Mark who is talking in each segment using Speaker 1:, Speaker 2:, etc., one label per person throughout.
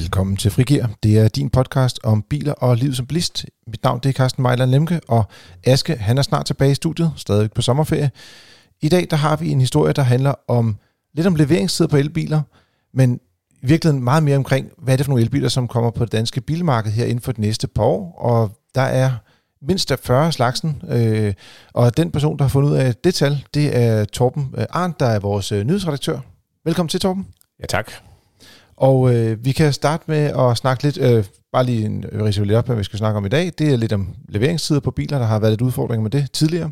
Speaker 1: Velkommen til Frigir. Det er din podcast om biler og liv som blist. Mit navn det er Carsten Mejland Lemke, og Aske han er snart tilbage i studiet, stadig på sommerferie. I dag der har vi en historie, der handler om lidt om leveringstid på elbiler, men i virkeligheden meget mere omkring, hvad er det for nogle elbiler, som kommer på det danske bilmarked her inden for de næste par år. Og der er mindst 40 slagsen, øh, og den person, der har fundet ud af det tal, det er Torben øh, Arndt, der er vores øh, nyhedsredaktør. Velkommen til, Torben.
Speaker 2: Ja, tak.
Speaker 1: Og øh, vi kan starte med at snakke lidt, øh, bare lige en øh, lidt op, hvad vi skal snakke om i dag. Det er lidt om leveringstider på biler, der har været lidt udfordringer med det tidligere.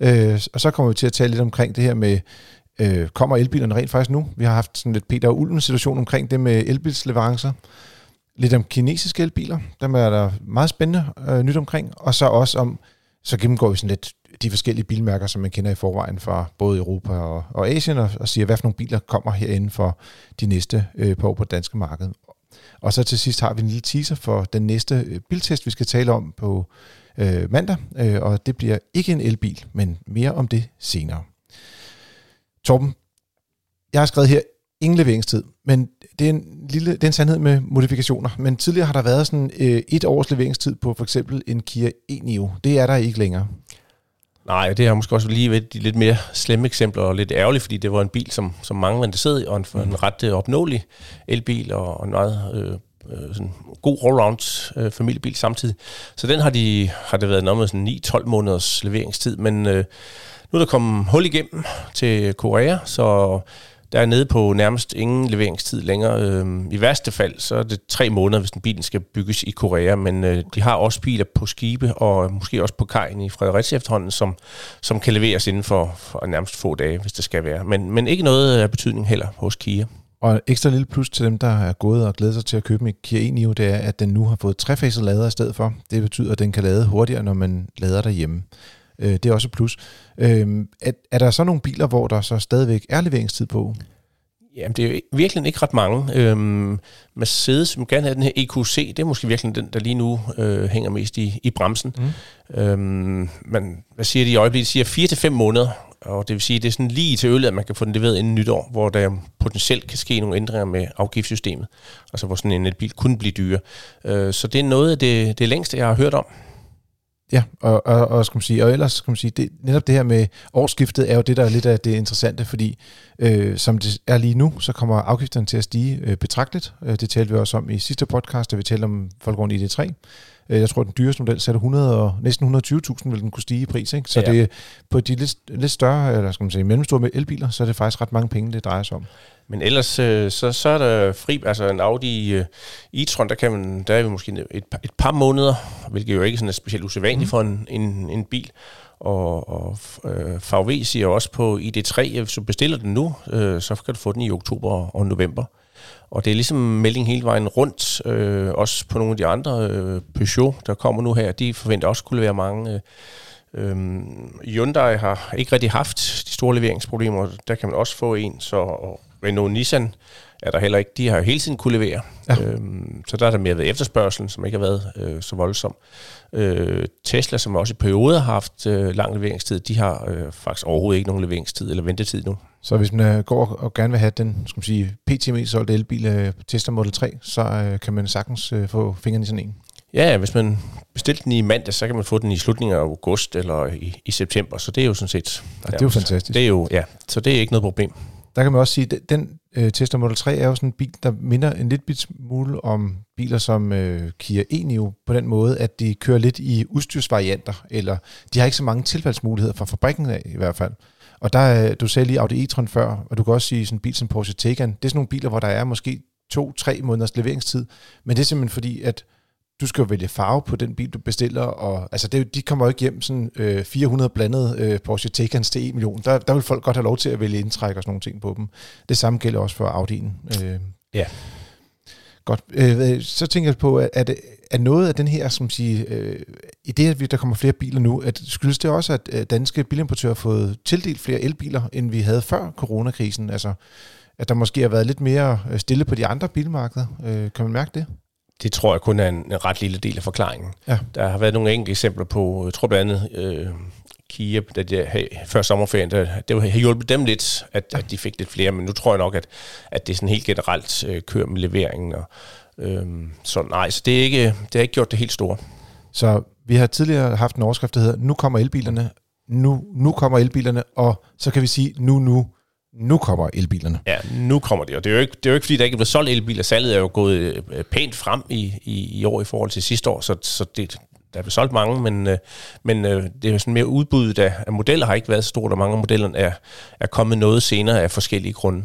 Speaker 1: Øh, og så kommer vi til at tale lidt omkring det her med, øh, kommer elbilerne rent faktisk nu? Vi har haft sådan lidt Peter og Ulven situation omkring det med elbilsleverancer. Lidt om kinesiske elbiler, dem er der meget spændende øh, nyt omkring. Og så også om, så gennemgår vi sådan lidt de forskellige bilmærker, som man kender i forvejen fra både Europa og, og Asien, og, og siger, hvad for nogle biler kommer herinde for de næste øh, par år på det danske marked. Og så til sidst har vi en lille teaser for den næste øh, biltest, vi skal tale om på øh, mandag, øh, og det bliver ikke en elbil, men mere om det senere. Torben, jeg har skrevet her, ingen leveringstid, men det er en, lille, det er en sandhed med modifikationer. Men tidligere har der været sådan øh, et års leveringstid på for eksempel en Kia e-Niro. Det er der ikke længere.
Speaker 2: Nej, det har måske også lige været de lidt mere slemme eksempler, og lidt ærgerligt, fordi det var en bil, som, som mange var interesseret i, og en, mm. en ret uh, opnåelig elbil, og, og en meget øh, øh, sådan god all-round øh, familiebil samtidig. Så den har, de, har det været noget med sådan 9-12 måneders leveringstid, men øh, nu er der kommet hul igennem til Korea, så der er nede på nærmest ingen leveringstid længere. Øhm, I værste fald, så er det tre måneder, hvis den bilen skal bygges i Korea, men øh, de har også biler på skibe, og måske også på kajen i Fredericia efterhånden, som, som kan leveres inden for, for nærmest få dage, hvis det skal være. Men, men ikke noget af betydning heller hos Kia.
Speaker 1: Og ekstra lille plus til dem, der er gået og glæder sig til at købe en Kia e-Niro, det er, at den nu har fået trefaset lader i stedet for. Det betyder, at den kan lade hurtigere, når man lader derhjemme. Øh, det er også et plus. Øh, er, er der så nogle biler, hvor der så stadigvæk er leveringstid på?
Speaker 2: Jamen, det er jo virkelig ikke ret mange. Øhm, Mercedes, som gerne have den her EQC, det er måske virkelig den, der lige nu øh, hænger mest i, i bremsen. Mm. Øhm, men hvad siger de i øjeblikket? De siger 4 til fem måneder, og det vil sige, det er sådan lige til øl, at man kan få den leveret inden nytår, hvor der potentielt kan ske nogle ændringer med afgiftssystemet, altså hvor sådan en bil kunne blive dyre. Øh, så det er noget af det, det længste, jeg har hørt om.
Speaker 1: Ja, og, og, og, skal man sige, og ellers skal man sige, det, netop det her med årsskiftet er jo det, der er lidt af det interessante, fordi øh, som det er lige nu, så kommer afgifterne til at stige øh, betragteligt. Øh, det talte vi også om i sidste podcast, da vi talte om Folkevogn ID3. Øh, jeg tror, at den dyreste model satte 100 og, næsten 120.000 vil den kunne stige i pris. Ikke? Så ja. det på de lidt, lidt større, eller skal man sige, mellemstore elbiler, så er det faktisk ret mange penge, det drejer sig om.
Speaker 2: Men ellers, øh, så, så er der fri, altså en Audi uh, e-tron, der, kan man, der er vi måske et, par, et par måneder, hvilket jo ikke sådan er specielt usædvanligt mm. for en, en, en bil. Og, og øh, VW siger også på ID3, hvis du bestiller den nu, øh, så kan du få den i oktober og november. Og det er ligesom melding hele vejen rundt, øh, også på nogle af de andre øh, Peugeot, der kommer nu her, de forventer også kunne være mange. Øh, øh, Hyundai har ikke rigtig haft de store leveringsproblemer, der kan man også få en, så og Renault Nissan er der heller ikke. De har jo hele tiden kunne levere. Ja. Øhm, så der er der mere ved efterspørgselen, som ikke har været øh, så voldsom. Øh, Tesla, som også i perioder har haft øh, lang leveringstid, de har øh, faktisk overhovedet ikke nogen leveringstid eller ventetid nu.
Speaker 1: Så hvis man øh, går og gerne vil have den, skal man sige, pt mest solgte elbil øh, Tesla Model 3, så øh, kan man sagtens øh, få fingrene i sådan en.
Speaker 2: Ja, hvis man bestiller den i mandag, så kan man få den i slutningen af august eller i, i september, så det er jo sådan set...
Speaker 1: Ja, det er jo fantastisk.
Speaker 2: Det er jo, ja, så det er ikke noget problem.
Speaker 1: Der kan man også sige, at den øh, Tesla Model 3 er jo sådan en bil, der minder en lidt bit smule om biler som øh, Kia e-Niro, på den måde, at de kører lidt i udstyrsvarianter, eller de har ikke så mange tilfaldsmuligheder fra fabrikken af i hvert fald. Og der, øh, du sagde lige Audi e-tron før, og du kan også sige sådan en bil som Porsche Taycan, det er sådan nogle biler, hvor der er måske to-tre måneders leveringstid, men det er simpelthen fordi, at du skal jo vælge farve på den bil, du bestiller, og altså det, de kommer jo ikke hjem sådan øh, 400 blandede øh, Porsche Taycans til 1 million. Der, der vil folk godt have lov til at vælge indtræk og sådan nogle ting på dem. Det samme gælder også for Audi'en. Øh.
Speaker 2: Ja.
Speaker 1: Godt. Øh, så tænker jeg på, at, at, noget af den her, som siger, øh, i det, at der kommer flere biler nu, at skyldes det også, at danske bilimportører har fået tildelt flere elbiler, end vi havde før coronakrisen? Altså, at der måske har været lidt mere øh, stille på de andre bilmarkeder. Øh, kan man mærke det?
Speaker 2: Det tror jeg kun er en, en ret lille del af forklaringen. Ja. Der har været nogle enkelte eksempler på, jeg tror blandt andet øh, Kia, da de, hey, før sommerferien, der, det har hjulpet dem lidt, at, ja. at de fik lidt flere, men nu tror jeg nok, at, at det er sådan helt generelt øh, kører med leveringen, og Øhm, så nej, så det, er ikke, det har ikke gjort det helt store.
Speaker 1: Så vi har tidligere haft en overskrift, der hedder, nu kommer elbilerne, nu, nu kommer elbilerne, og så kan vi sige, nu, nu, nu kommer elbilerne.
Speaker 2: Ja, nu kommer de, og det er jo ikke, det er jo ikke fordi der ikke er blevet solgt elbiler. Salget er jo gået øh, pænt frem i, i, i år i forhold til sidste år, så, så det, der er blevet solgt mange, men, øh, men øh, det er sådan mere udbuddet af, af modeller har ikke været så stort, og mange af modellerne er, er kommet noget senere af forskellige grunde.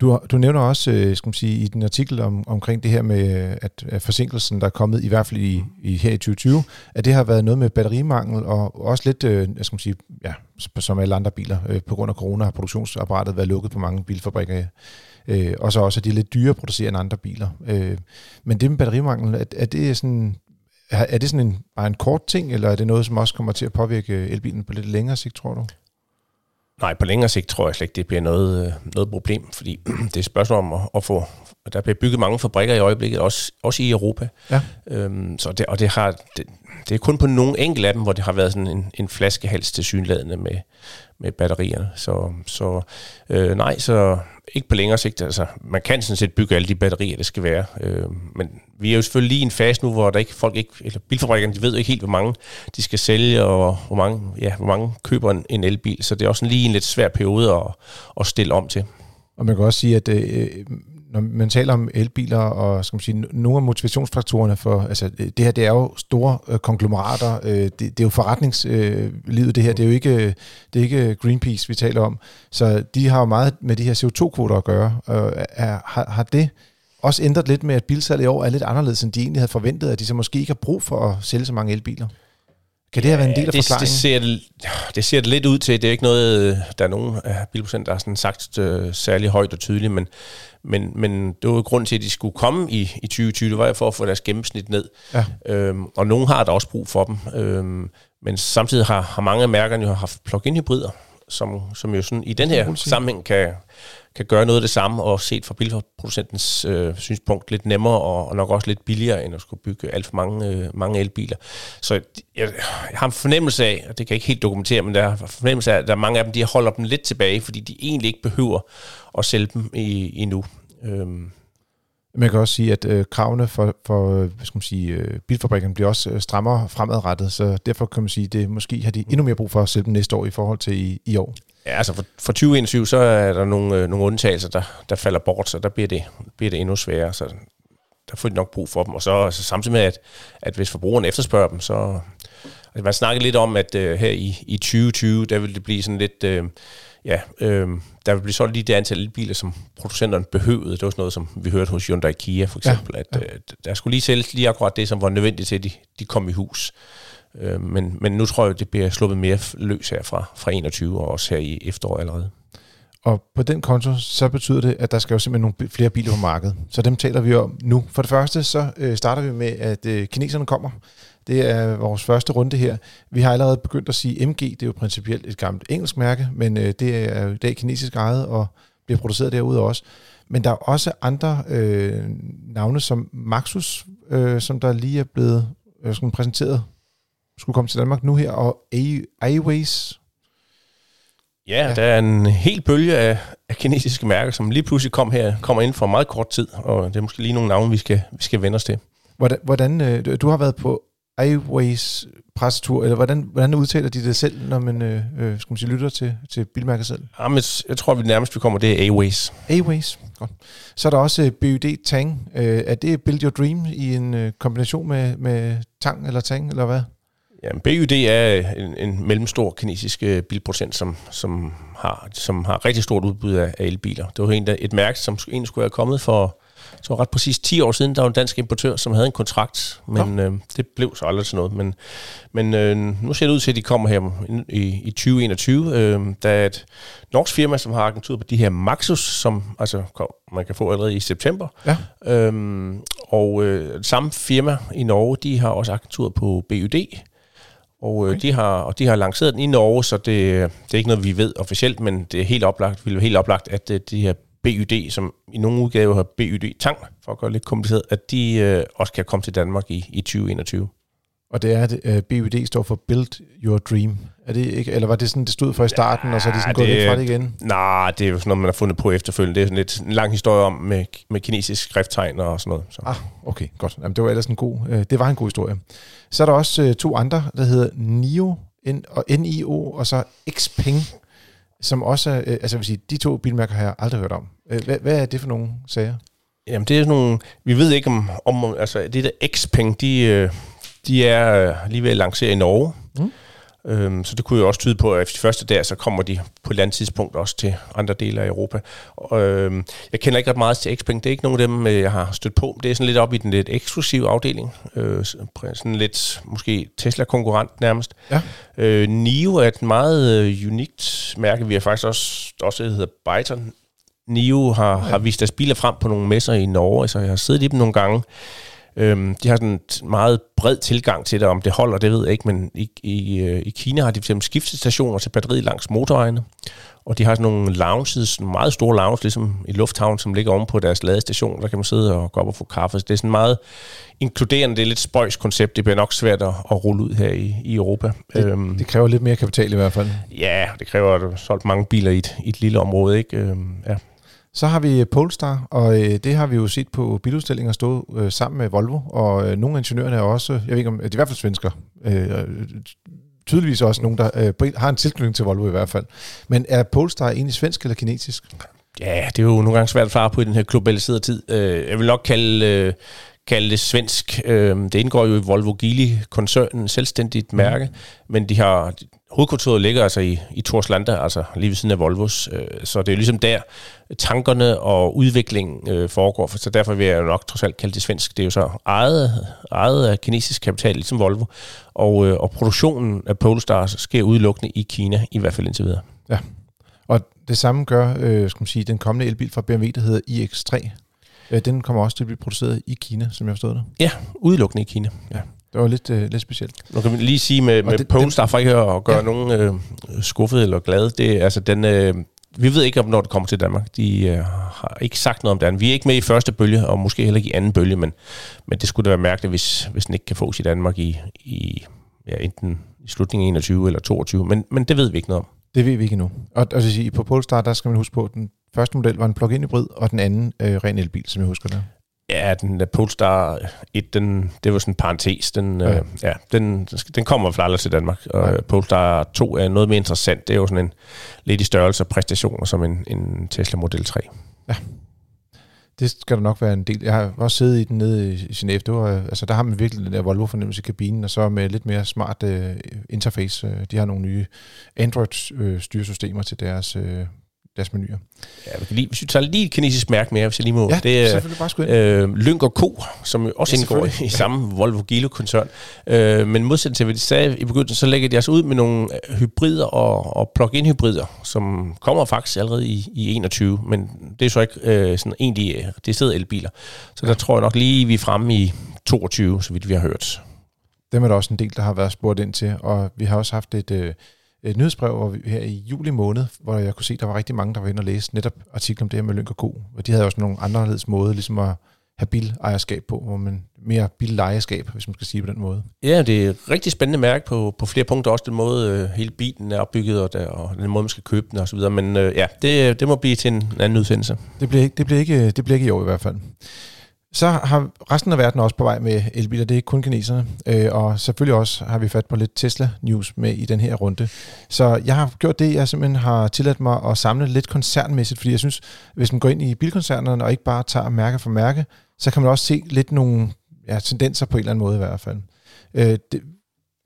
Speaker 1: Du, du nævner også, øh, skal man sige, i den artikel om, omkring det her med, at, at forsinkelsen, der er kommet, i hvert fald i, i her i 2020, at det har været noget med batterimangel, og også lidt, øh, skal man sige, ja, som alle andre biler, øh, på grund af corona har produktionsapparatet været lukket på mange bilfabrikker, øh, og så også, at de er lidt dyre at producere end andre biler. Øh, men det med batterimangel, er, er det sådan, er, er det sådan en, bare en kort ting, eller er det noget, som også kommer til at påvirke elbilen på lidt længere sigt, tror du?
Speaker 2: Nej, på længere sigt tror jeg slet ikke, det bliver noget, øh, noget problem, fordi det er et spørgsmål om at, at få... Der bliver bygget mange fabrikker i øjeblikket, også, også i Europa. Ja. Øhm, så det, og det, har, det, det er kun på nogle enkelte af dem, hvor det har været sådan en, en flaskehals til synladende med, med batterierne. Så, så øh, nej, så ikke på længere sigt. Altså, man kan sådan set bygge alle de batterier, det skal være. Øh, men vi er jo selvfølgelig lige i en fase nu, hvor der ikke, folk ikke, eller bilfabrikkerne, de ved ikke helt, hvor mange de skal sælge, og hvor mange, ja, hvor mange køber en, en elbil. Så det er også lige en lidt svær periode at, at stille om til.
Speaker 1: Og man kan også sige, at øh, når man taler om elbiler og skal man sige, nogle af motivationsfaktorerne for, altså det her, det er jo store øh, konglomerater, øh, det, det er jo forretningslivet øh, det her, det er jo ikke, det er ikke Greenpeace, vi taler om, så de har jo meget med de her CO2-kvoter at gøre. Øh, er, har, har det også ændret lidt med, at bilsalget i år er lidt anderledes, end de egentlig havde forventet, at de så måske ikke har brug for at sælge så mange elbiler? Kan det have været en del af
Speaker 2: det,
Speaker 1: forklaringen?
Speaker 2: Det ser det, det ser det lidt ud til. Det er ikke noget, der er nogen af bilproducenter, der har sådan sagt uh, særlig højt og tydeligt, men, men, men det var jo grund til, at de skulle komme i, i 2020. Det var for at få deres gennemsnit ned. Ja. Øhm, og nogen har der også brug for dem. Øhm, men samtidig har, har mange af mærkerne jo haft plug-in hybrider, som, som jo sådan i den her sammenhæng kan, kan gøre noget af det samme, og set fra bilproducentens øh, synspunkt lidt nemmere, og, og nok også lidt billigere, end at skulle bygge alt for mange, øh, mange elbiler. Så jeg, jeg har en fornemmelse af, og det kan jeg ikke helt dokumentere, men der er en fornemmelse af, at der er mange af dem, de holder dem lidt tilbage, fordi de egentlig ikke behøver at sælge dem i, endnu. Øhm,
Speaker 1: man kan også sige, at øh, kravene for, for hvad skal man sige, øh, bilfabrikkerne bliver også øh, strammere fremadrettet, så derfor kan man sige, at det måske har de endnu mere brug for at sælge dem næste år i forhold til i, i år.
Speaker 2: Ja, altså for, for 2021, så er der nogle, øh, nogle undtagelser, der, der falder bort, så der bliver det, bliver det endnu sværere, så der får de nok brug for dem. Og så altså, samtidig med, at, at hvis forbrugerne efterspørger dem, så... Altså, man snakker lidt om, at øh, her i, i 2020, der vil det blive sådan lidt... Øh, ja, øh, der vil blive solgt lige det antal elbiler, som producenterne behøvede. Det var sådan noget, som vi hørte hos Hyundai Kia for eksempel, ja, ja. at øh, der skulle lige sælges lige akkurat det, som var nødvendigt til, at de, de kom i hus. Øh, men, men nu tror jeg, det bliver sluppet mere løs her fra, fra 21 og også her i efteråret allerede.
Speaker 1: Og på den konto, så betyder det, at der skal jo simpelthen nogle flere biler på markedet. Så dem taler vi om nu. For det første, så øh, starter vi med, at øh, kineserne kommer. Det er vores første runde her. Vi har allerede begyndt at sige MG, det er jo principielt et gammelt engelsk mærke, men øh, det er jo i dag kinesisk ejet og bliver produceret derude også. Men der er også andre øh, navne som Maxus, øh, som der lige er blevet øh, præsenteret skulle komme til Danmark nu her, og Airways.
Speaker 2: Ja, der er en hel bølge af, af kinesiske mærker, som lige pludselig kom her, kommer ind for meget kort tid, og det er måske lige nogle navne, vi skal, vi skal vende os til.
Speaker 1: Hvordan, hvordan øh, du har været på Airways pressetur, eller hvordan, hvordan udtaler de det selv, når man øh, øh skal man sige, lytter til, til bilmærket selv?
Speaker 2: Jamen, jeg tror, vi nærmest vi kommer, det er Airways.
Speaker 1: Airways, godt. Så er der også øh, BUD Tang. Øh, er det Build Your Dream i en kombination med, med Tang eller Tang, eller hvad?
Speaker 2: Ja, BYD er en, en mellemstor kinesisk øh, bilproducent, som, som, har, som har rigtig stort udbud af, af elbiler. Det var en, et mærke, som egentlig skulle have kommet for så ret præcis 10 år siden, der var en dansk importør, som havde en kontrakt, men øh, det blev så aldrig sådan noget. Men, men øh, nu ser det ud til, at de kommer her i, i 2021. Øh, der er et norsk firma, som har agentur på de her Maxus, som altså, man kan få allerede i september. Ja. Øh, og øh, samme firma i Norge, de har også agentur på BYD, og, øh, okay. de har, og de har lanceret den i Norge, så det, det er ikke noget, vi ved officielt, men det er helt oplagt, vil helt oplagt, at øh, de her BYD, som i nogle udgaver har BYD Tang, for at gøre det lidt kompliceret, at de øh, også kan komme til Danmark i, i 2021.
Speaker 1: Og det er, at uh, BUD står for Build Your Dream. Er det ikke, eller var det sådan, det stod for i starten, ja, og så er de sådan gået
Speaker 2: det-
Speaker 1: væk fra det igen?
Speaker 2: Nej, det er jo sådan noget, man har fundet på efterfølgende. Det er sådan lidt en lang historie om med, med kinesisk skrifttegn og sådan noget. Så.
Speaker 1: Ah, okay, godt. Jamen, det var ellers en god, øh, det var en god historie. Så er der også øh, to andre, der hedder NIO, N, og NIO, og så Xpeng, som også er, øh, altså jeg vil sige, de to bilmærker har jeg aldrig hørt om. Øh, hvad, hvad er det for nogle sager?
Speaker 2: Jamen, det er sådan nogle... Vi ved ikke om... om altså, det der Xpeng, de, øh, de er øh, lige ved at lancere i Norge.
Speaker 1: Mm.
Speaker 2: Øhm, så det kunne jo også tyde på, at efter de første der, så kommer de på et eller andet tidspunkt også til andre dele af Europa. Og, øhm, jeg kender ikke ret meget til Xpeng. Det er ikke nogen af dem, øh, jeg har stødt på. Det er sådan lidt op i den lidt eksklusive afdeling. Øh, sådan lidt måske Tesla-konkurrent nærmest.
Speaker 1: Ja.
Speaker 2: Øh, NIO er et meget øh, unikt mærke. Vi har faktisk også, også det, der hedder Byton. NIO har, ja. har vist deres biler frem på nogle messer i Norge, så jeg har siddet i dem nogle gange. Øhm, de har sådan en meget bred tilgang til det, om det holder, det ved jeg ikke, men i, i, øh, i Kina har de fx skiftestationer til batteriet langs motorvejene, og de har sådan nogle lounges, meget store lounges, ligesom i Lufthavn, som ligger oven på deres ladestation, der kan man sidde og gå op og få kaffe. Så det er sådan meget inkluderende, det er lidt spøjs koncept, det bliver nok svært at, at rulle ud her i, i Europa.
Speaker 1: Det,
Speaker 2: øhm,
Speaker 1: det kræver lidt mere kapital i hvert fald.
Speaker 2: ja, det kræver, at solgt mange biler i et, i et lille område, ikke? Øhm, ja.
Speaker 1: Så har vi Polestar, og øh, det har vi jo set på biludstillinger stå øh, sammen med Volvo, og øh, nogle af ingeniørerne er også, jeg ved ikke om, de er i hvert fald svensker, øh, tydeligvis også nogen, der øh, har en tilknytning til Volvo i hvert fald. Men er Polestar egentlig svensk eller kinesisk?
Speaker 2: Ja, det er jo nogle gange svært at svare på i den her globaliserede tid. Øh, Jeg vil nok kalde, øh, kalde det svensk. Øh, Det indgår jo i Volvo Geely-koncernen, selvstændigt mærke, men de har hovedkontoret ligger altså i, i Torslanda, altså lige ved siden af Volvos. Øh, Så det er ligesom der, tankerne og udviklingen øh, foregår, for så derfor vil jeg jo nok trods alt kalde det svensk. Det er jo så ejet, ejet af kinesisk kapital, ligesom Volvo, og, øh, og produktionen af Polestar sker udelukkende i Kina, i hvert fald indtil videre.
Speaker 1: Og det samme gør, øh, skal man sige, den kommende elbil fra BMW, der hedder iX3. Øh, den kommer også til at blive produceret i Kina, som jeg har forstået det.
Speaker 2: Ja, udelukkende i Kina. Ja.
Speaker 1: Det var lidt, øh, lidt specielt.
Speaker 2: Nu kan vi lige sige med, med
Speaker 1: det-
Speaker 2: Polestar, for ikke at gøre
Speaker 1: Ja.
Speaker 2: nogen øh, skuffet eller glade, det, er, altså den, øh, vi ved ikke, om når det kommer til Danmark. De øh, har ikke sagt noget om det. Vi er ikke med i første bølge, og måske heller ikke i anden bølge, men, men det skulle da være mærkeligt, hvis, hvis den ikke kan fås i Danmark i, i ja, enten i slutningen af 21 eller 22, men, men det ved vi ikke noget om.
Speaker 1: Det ved vi ikke endnu. Og, og sige, på Polestar, der skal man huske på, at den første model var en plug-in hybrid, og den anden øh, ren elbil, som jeg husker det.
Speaker 2: Ja, den der Polestar 1, den, det var sådan en parentes. Den,
Speaker 1: Ja.
Speaker 2: ja. Øh, ja, den, den kommer fald aldrig til Danmark. Og.
Speaker 1: Nej.
Speaker 2: Polestar 2 er noget mere interessant. Det er jo sådan en lidt i størrelse og præstationer som en, en Tesla Model 3.
Speaker 1: Det skal der nok være en del. Jeg har også siddet i den nede i Genève. Det var, øh, altså, der har man virkelig den der Volvo-fornemmelse i kabinen, og så med lidt mere smart øh, interface. Øh, De har nogle nye Android-styresystemer til deres, øh, deres menuer.
Speaker 2: Ja, vi kan lige, hvis vi tager lige et kinesisk mærke mere, hvis jeg lige må.
Speaker 1: Ja,
Speaker 2: det er
Speaker 1: selvfølgelig bare sgu ind.
Speaker 2: øh, Lynk og Co., som også
Speaker 1: Ja,
Speaker 2: ja, indgår i samme Volvo Gilo-koncern. Øh, men modsat til, hvad de sagde i begyndelsen, så lægger de altså ud med nogle øh, hybrider og, og plug-in hybrider, som kommer faktisk allerede i, i 21, men det er så ikke øh, sådan egentlig øh, deciderede elbiler. Så der tror jeg nok lige, vi er fremme i 22, så vidt vi har hørt.
Speaker 1: Dem er der også en del, der har været spurgt ind til, og vi har også haft et, øh, et nyhedsbrev hvor vi, her i juli måned, hvor jeg kunne se, at der var rigtig mange, der var inde og læse netop artikler om det her med Lynk og Co. Og de havde også nogle anderledes måder ligesom at have bilejerskab på, hvor man mere billejerskab, hvis man skal sige på den måde.
Speaker 2: Ja, det er et rigtig spændende mærke på, på flere punkter. Også den måde, øh, hele bilen er opbygget, og, der, og den måde, man skal købe den osv. Men øh, ja, det, det må blive til en anden udsendelse.
Speaker 1: Det bliver, ikke, det, bliver ikke, det bliver ikke i år i hvert fald. Så har resten af verden også på vej med elbiler, det er ikke kun kineserne. Øh, og selvfølgelig også har vi fat på lidt Tesla-news med i den her runde. Så jeg har gjort det, jeg simpelthen har tilladt mig at samle lidt koncernmæssigt, fordi jeg synes, hvis man går ind i bilkoncernerne og ikke bare tager mærke for mærke, så kan man også se lidt nogle ja, tendenser på en eller anden måde i hvert fald. Øh, det,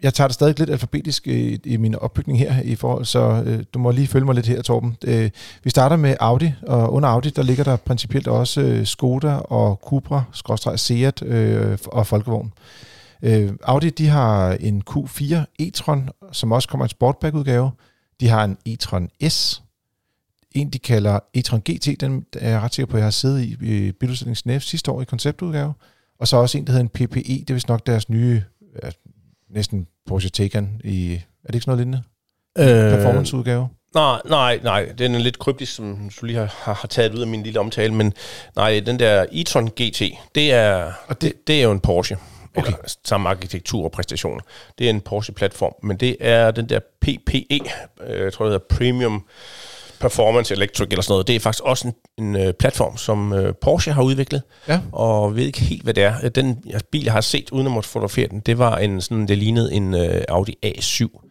Speaker 1: jeg tager det stadig lidt alfabetisk øh, i, i min opbygning her i forhold, så øh, du må lige følge mig lidt her, Torben. Øh, vi starter med Audi, og under Audi, der ligger der principielt også øh, Skoda og Cupra, skråstrej Seat øh, og Folkevogn. Øh, Audi, de har en Q4 e-tron, som også kommer i en sportback-udgave. De har en e-tron S, en de kalder e-tron GT, den er jeg ret sikker på, at jeg har siddet i, i Biludstillingen sidste år i konceptudgave. Og så også en, der hedder en PPE, det er vist nok deres nye, næsten Porsche Taycan i, er det ikke sådan noget lignende? Performance-udgave?
Speaker 2: Nej, nej, nej. Den er lidt kryptisk, som du lige har, har, taget ud af min lille omtale. Men nej, den der e-tron GT, det er,
Speaker 1: Og
Speaker 2: og
Speaker 1: det-
Speaker 2: det, det er jo en Porsche. Okay. Eller samme arkitektur og præstationer. Det er en Porsche-platform, men det er den der PPE, øh, jeg tror det hedder Premium Performance Electric eller sådan noget. Det er faktisk også en, en uh, platform, som uh, Porsche har udviklet, ja. og ved ikke helt, hvad det er. Den ja, bil, jeg har set, uden at måtte fotografere den, det var en sådan, det lignede en uh, Audi A7.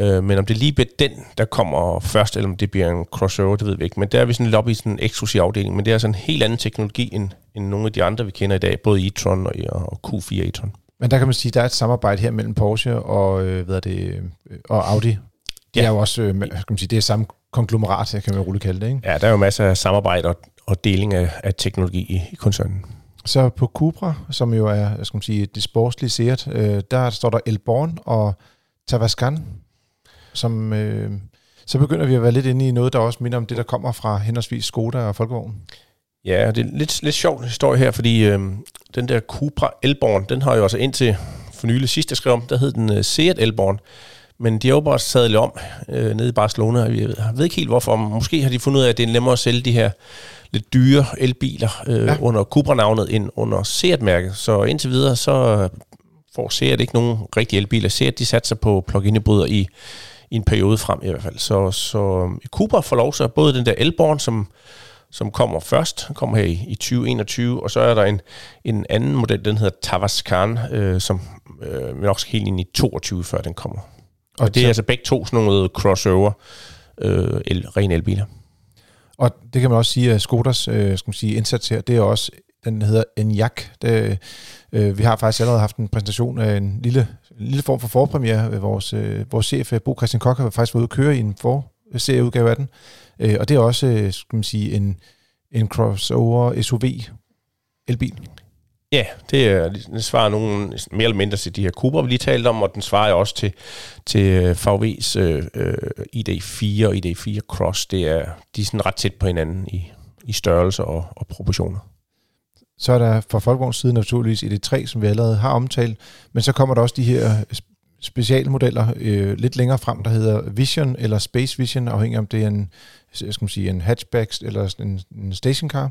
Speaker 2: Uh, men om det lige bliver den, der kommer først, eller om det bliver en crossover, det ved vi ikke. Men der er vi sådan lidt i sådan en eksklusiv afdeling, men det er altså en helt anden teknologi, end, end nogle af de andre, vi kender i dag, både e-tron og, og Q4 e-tron.
Speaker 1: Men der kan man sige, at der er et samarbejde her mellem Porsche og, øh, hvad er det, og Audi. Det ja. er jo også, øh, skal man sige, det er samme konglomerat, kan man roligt kalde det, ikke?
Speaker 2: Ja, der er jo masser af samarbejde og, og deling af, af teknologi i, i koncernen.
Speaker 1: Så på Cupra, som jo er skal man sige, det sportslige Seat, øh, der står der Elborn og Tavascan, som... Øh, så begynder vi at være lidt inde i noget, der også minder om det, der kommer fra henholdsvis Skoda og Folkevogn.
Speaker 2: Ja, det er lidt, lidt sjovt historie her, fordi øh, den der Cupra Elborn, den har jo altså indtil for nylig sidst, jeg skrev om, der hed den uh, Seat Elborn. Men de har jo bare sadlet om øh, nede i Barcelona. Jeg ved ikke helt hvorfor. Måske har de fundet ud af, at det er nemmere at sælge de her lidt dyre elbiler øh, ja. under Cupra-navnet end under Seat-mærket. Så indtil videre, så får Seat ikke nogen rigtige elbiler. Seat, de satser på plug-in hybrider i, i en periode frem i hvert fald. Så, så Cupra får lov så både den der Elborn, som, som kommer først, kommer her i, i 2021, og så er der en, en anden model, den hedder Tavascan, øh, som øh, nok skal helt ind i 22, før den kommer. Og det er altså begge to sådan nogle crossover øh, el, ren elbiler.
Speaker 1: Og det kan man også sige, at Skodas øh, skal man sige, indsats her, det er også, den hedder Enyaq. Det, øh, vi har faktisk allerede haft en præsentation af en lille, en lille form for forpremiere. Vores, øh, vores chef, Bo Christian Kok, har faktisk været ude at køre i en forserieudgave af den. Øh, og det er også, øh, skal man sige, en, en crossover SUV elbil.
Speaker 2: Ja, det, er, den svarer nogen mere eller mindre til de her Cupra, vi lige talte om, og den svarer også til, til VW's øh, øh, øh ID4 og ID4 Cross. Det er, de er sådan ret tæt på hinanden i, i størrelse og, og proportioner.
Speaker 1: Så er der fra Folkevogns side naturligvis ID3, som vi allerede har omtalt, men så kommer der også de her øh, specialmodeller øh, lidt længere frem, der hedder Vision eller Space Vision, afhængig om det er en, skal man sige, en hatchback eller en, en stationcar.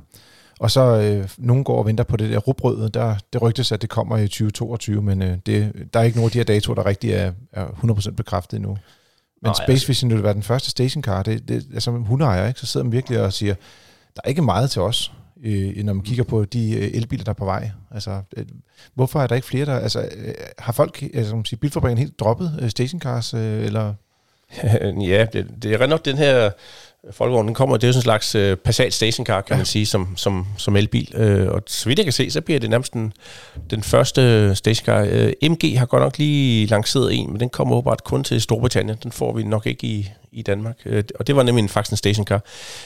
Speaker 1: Og så øh, nogen går og venter på det der rugbrød. Der, det rygtes, at det kommer i 2022, men øh, det, der er ikke nogen af de her datoer, der rigtig er, er 100% bekræftet endnu. Men Nå, Space Vision vil være den første stationcar. Det, det er som hundeejer, ikke? så sidder man virkelig og siger, der er ikke meget til os, øh, når man kigger på de øh, elbiler, der er på vej. Altså, øh, hvorfor er der ikke flere, der... Altså, øh, har folk, altså, man sige, bilfabrikken helt droppet øh, stationcars, øh, eller...
Speaker 2: ja, det, det er nok den her Folkevognen den kommer, det er jo sådan en slags uh, Passat stationcar, kan ja. man sige, som, som, som elbil. Uh, og så vidt jeg kan se, så bliver det nærmest den, den første stationcar. Uh, MG har godt nok lige lanceret en, men den kommer åbenbart kun til Storbritannien. Den får vi nok ikke i, i Danmark. Uh, og det var nemlig en, faktisk en stationcar.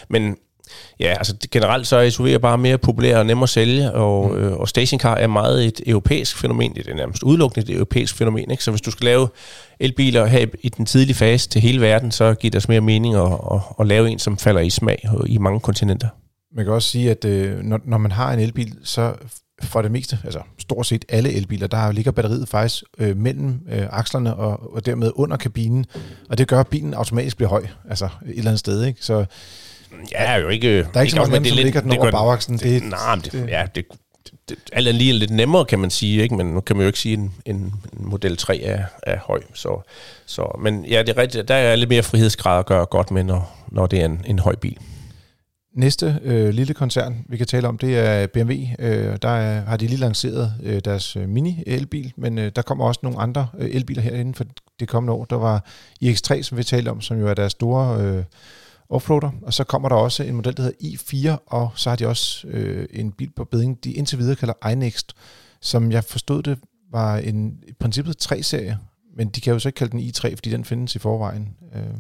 Speaker 2: Men Ja, altså generelt så er SUV'er bare mere populære og nemmere at sælge, og, mm. øh, og stationcar er meget et europæisk fænomen. Det er nærmest udelukkende et europæisk fænomen. Ikke? Så hvis du skal lave elbiler her i den tidlige fase til hele verden, så giver det mere mening at, at, at lave en, som falder i smag i mange kontinenter.
Speaker 1: Man kan også sige, at øh, når, når man har en elbil, så for det meste, altså stort set alle elbiler, der ligger batteriet faktisk øh, mellem øh, akslerne og, og dermed under kabinen, og det gør, at bilen automatisk bliver høj, altså et eller andet sted. Ikke? Så
Speaker 2: Ja, er jo ikke...
Speaker 1: Der er ikke så mange som ligger den over bagaksen.
Speaker 2: Det, det, nej, det, det, ja, det, det, alt er lige lidt nemmere, kan man sige, ikke? men nu kan man jo ikke sige, at en, en, Model 3 er, er høj. Så, så, men ja, det er rigtigt, der er lidt mere frihedsgrad at gøre godt med, når, når det er en, en høj bil.
Speaker 1: Næste øh, lille koncern, vi kan tale om, det er BMW. Øh, der er, har de lige lanceret øh, deres øh, mini-elbil, men øh, der kommer også nogle andre øh, elbiler herinde for det kommende år. Der var iX3, som vi talte om, som jo er deres store... Øh, offroader, og så kommer der også en model, der hedder e i4, og så har de også øh, en bil på beding, de indtil videre kalder iNext, som jeg forstod det var en, i princippet tre serie, men de kan jo så ikke kalde den e i3, fordi den findes i forvejen. Øh.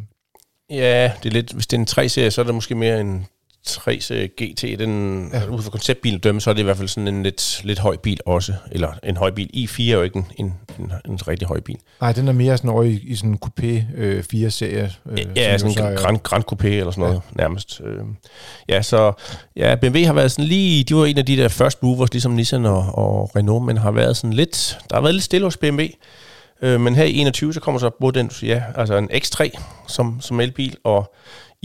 Speaker 2: Ja, det er lidt, hvis det er en 3-serie, så er det måske mere en 3 GT, den, ja. ud fra konceptbilen dømme, så er det i hvert fald sådan en lidt, lidt høj bil også. Eller en høj bil. i 4 er jo ikke en, en, en, en rigtig høj bil.
Speaker 1: Nej, den er mere sådan over i, i sådan en coupé øh, 4-serie.
Speaker 2: Øh, ja, sådan en grand, grand coupé eller sådan noget, ja. nærmest. Øh, ja, så ja, BMW har været sådan lige, de var en af de der first movers, ligesom Nissan og, og Renault, men har været sådan lidt, der har været lidt stille hos BMW. Øh, men her i 21, så kommer så både den, ja, altså en X3 som, som elbil, og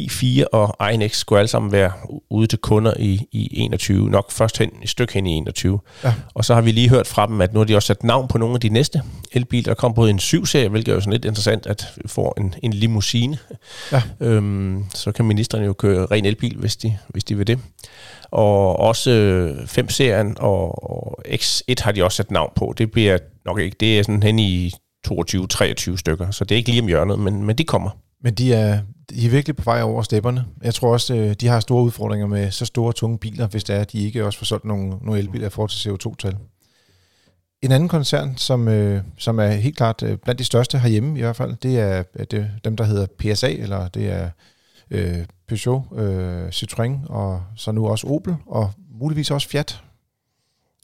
Speaker 2: i4 og INX skulle alle sammen være ude til kunder i, i 21, nok først hen, et stykke hen i 21. Ja. Og så har vi lige hørt fra dem, at nu har de også sat navn på nogle af de næste elbiler. Der kommer både en 7-serie, hvilket er jo sådan lidt interessant, at vi får en, en limousine. Ja. Øhm, så kan ministeren jo køre ren elbil, hvis de, hvis de vil det. Og også 5-serien og, og X1 har de også sat navn på. Det bliver nok ikke, det er sådan hen i 22-23 stykker, så det er ikke lige om hjørnet, men, men de kommer.
Speaker 1: Men de er, de er virkelig på vej over stepperne. Jeg tror også, øh, de har store udfordringer med så store tunge biler, hvis det er, at de ikke også får solgt nogle, nogle elbiler i forhold til CO2-tal. En anden koncern, som, øh, som er helt klart øh, blandt de største herhjemme i hvert fald, det er det, dem, der hedder PSA, eller det er øh, Peugeot, øh, Citroën, og så nu også Opel, og muligvis også Fiat,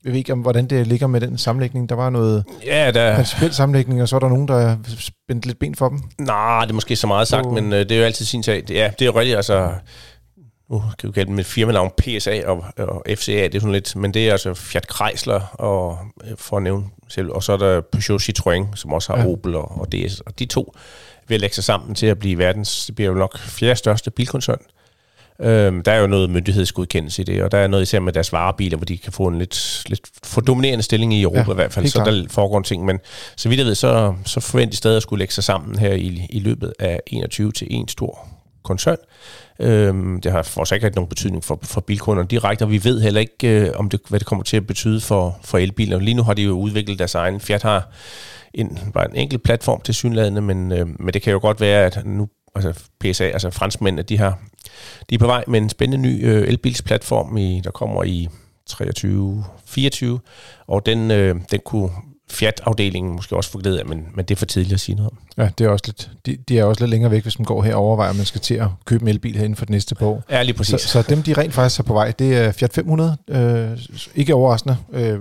Speaker 1: jeg ved ikke, om, hvordan det ligger med den sammenlægning. Der var noget
Speaker 2: ja, der...
Speaker 1: principiel sammenlægning, og så er der nogen, der spændt lidt ben for dem.
Speaker 2: Nej, det er måske så meget sagt, oh. men øh, det er jo altid sin sag. Det, ja, det er jo rigtigt, altså... Nu kan vi kalde dem et firmanavn PSA og, og FCA, det er sådan lidt, men det er altså Fiat Chrysler, og, øh, for at nævne selv, og så er der Peugeot Citroën, som også har ja. Opel og, og DS, og de to vil lægge sig sammen til at blive verdens, det bliver jo nok fjerde største bilkoncern. Øhm, der er jo noget myndighedsgodkendelse i det, og der er noget især med deres varebiler, hvor de kan få en lidt, lidt for dominerende stilling i Europa ja, i hvert fald, så der foregår en ting. Men så vidt jeg ved, så, så forventer de stadig at skulle lægge sig sammen her i, i løbet af 21 til en stor koncern. Øhm, det har for ikke nogen betydning for, for bilkunderne direkte, og vi ved heller ikke, øh, om det, hvad det kommer til at betyde for, for elbiler. Lige nu har de jo udviklet deres egen. Fiat har en, bare en enkelt platform til synlædende, men, øh, men det kan jo godt være, at nu altså PSA, altså franskmændene, de har de er på vej med en spændende ny øh, elbilsplatform, i, der kommer i 23-24, og den, øh, den kunne Fiat-afdelingen måske også få glæde af, men, men det er for tidligt at sige noget om.
Speaker 1: Ja, det er også lidt, de, de er også lidt længere væk, hvis man går her og overvejer, om man skal til at købe en elbil herinde for det næste år.
Speaker 2: Ja, lige præcis.
Speaker 1: Så, så dem, de rent faktisk er på vej, det er Fiat 500. Øh, ikke overraskende. Øh,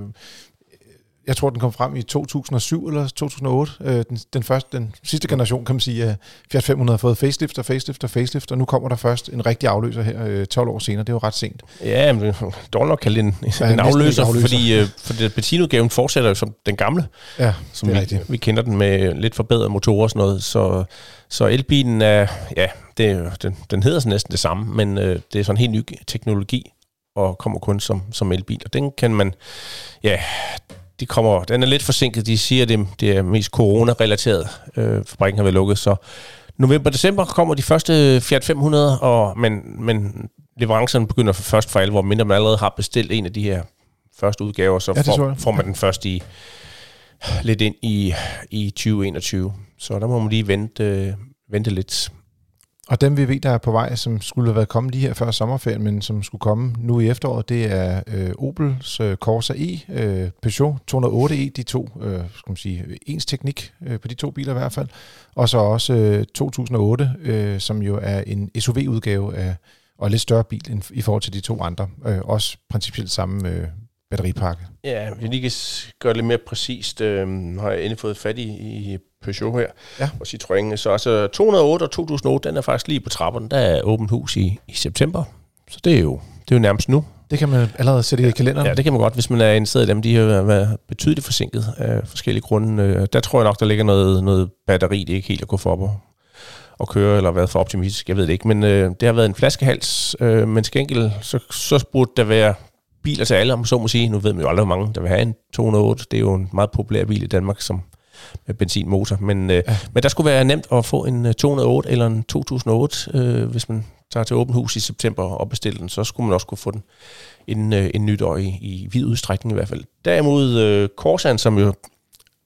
Speaker 1: jeg tror, den kom frem i 2007 eller 2008. Øh, den, den, første, den sidste generation, kan man sige, at Fiat 500 har fået facelift og facelift og facelift, og nu kommer der først en rigtig afløser her øh, 12 år senere. Det er jo ret sent.
Speaker 2: Ja, men dårligt nok kalde en, ja, en afløser, afløser, fordi øh, for det, Bettino-gaven fortsætter jo som den gamle,
Speaker 1: ja,
Speaker 2: som vi, vi kender den med lidt forbedret motorer og sådan noget. Så, så elbilen er, ja, det, den, den hedder næsten det samme, men øh, det er sådan en helt ny teknologi, og kommer kun som, som elbil. Og den kan man, ja, de kommer, den er lidt forsinket. De siger, at det, det er mest corona-relateret. Øh, fabrikken har været lukket, så november-december kommer de første Fiat 500, og, men, men leverancerne begynder for først for alvor, mindre man allerede har bestilt en af de her første udgaver, så ja, får, får man den først i lidt ind i, i 2021. Så der må man lige vente, øh, vente lidt.
Speaker 1: Og dem vi ved, der er på vej, som skulle have været kommet lige her før sommerferien, men som skulle komme nu i efteråret, det er øh, Opels øh, Corsa E, øh, Peugeot 208e, e, de to, øh, skal man sige, ens teknik øh, på de to biler i hvert fald. Og så også øh, 2008, øh, som jo er en SUV-udgave af, og lidt større bil end, i forhold til de to andre. Øh, også principielt samme øh, batteripakke.
Speaker 2: Ja, vi lige kan gøre det lidt mere præcist, øh, har jeg endelig fået fat i, i Peugeot her, ja. og Citroën. Så altså 208 og 2008, den er faktisk lige på trapperne. Der er åbent hus i, i september, så det er jo, det er jo nærmest nu.
Speaker 1: Det kan man allerede sætte i kalenderen.
Speaker 2: Ja, det kan man godt, hvis man er interesseret i dem. De har været betydeligt forsinket af forskellige grunde. Øh, der tror jeg nok, der ligger noget, noget batteri, det er ikke helt at gå for på at køre, eller været for optimistisk, jeg ved det ikke. Men øh, det har været en flaskehals, øh, men til gengæld, så, så burde der være biler til alle, om så må sige. Nu ved man jo aldrig, hvor mange der vil have en 208. Det er jo en meget populær bil i Danmark, som med benzinmotor. Men, øh, ja. men der skulle være nemt at få en 208 øh, eller en 2008, øh, hvis man tager til åbent hus i september og bestiller den, så skulle man også kunne få den en, øh, en nytår i, i vid udstrækning i hvert fald. Derimod øh, Corsair, som jo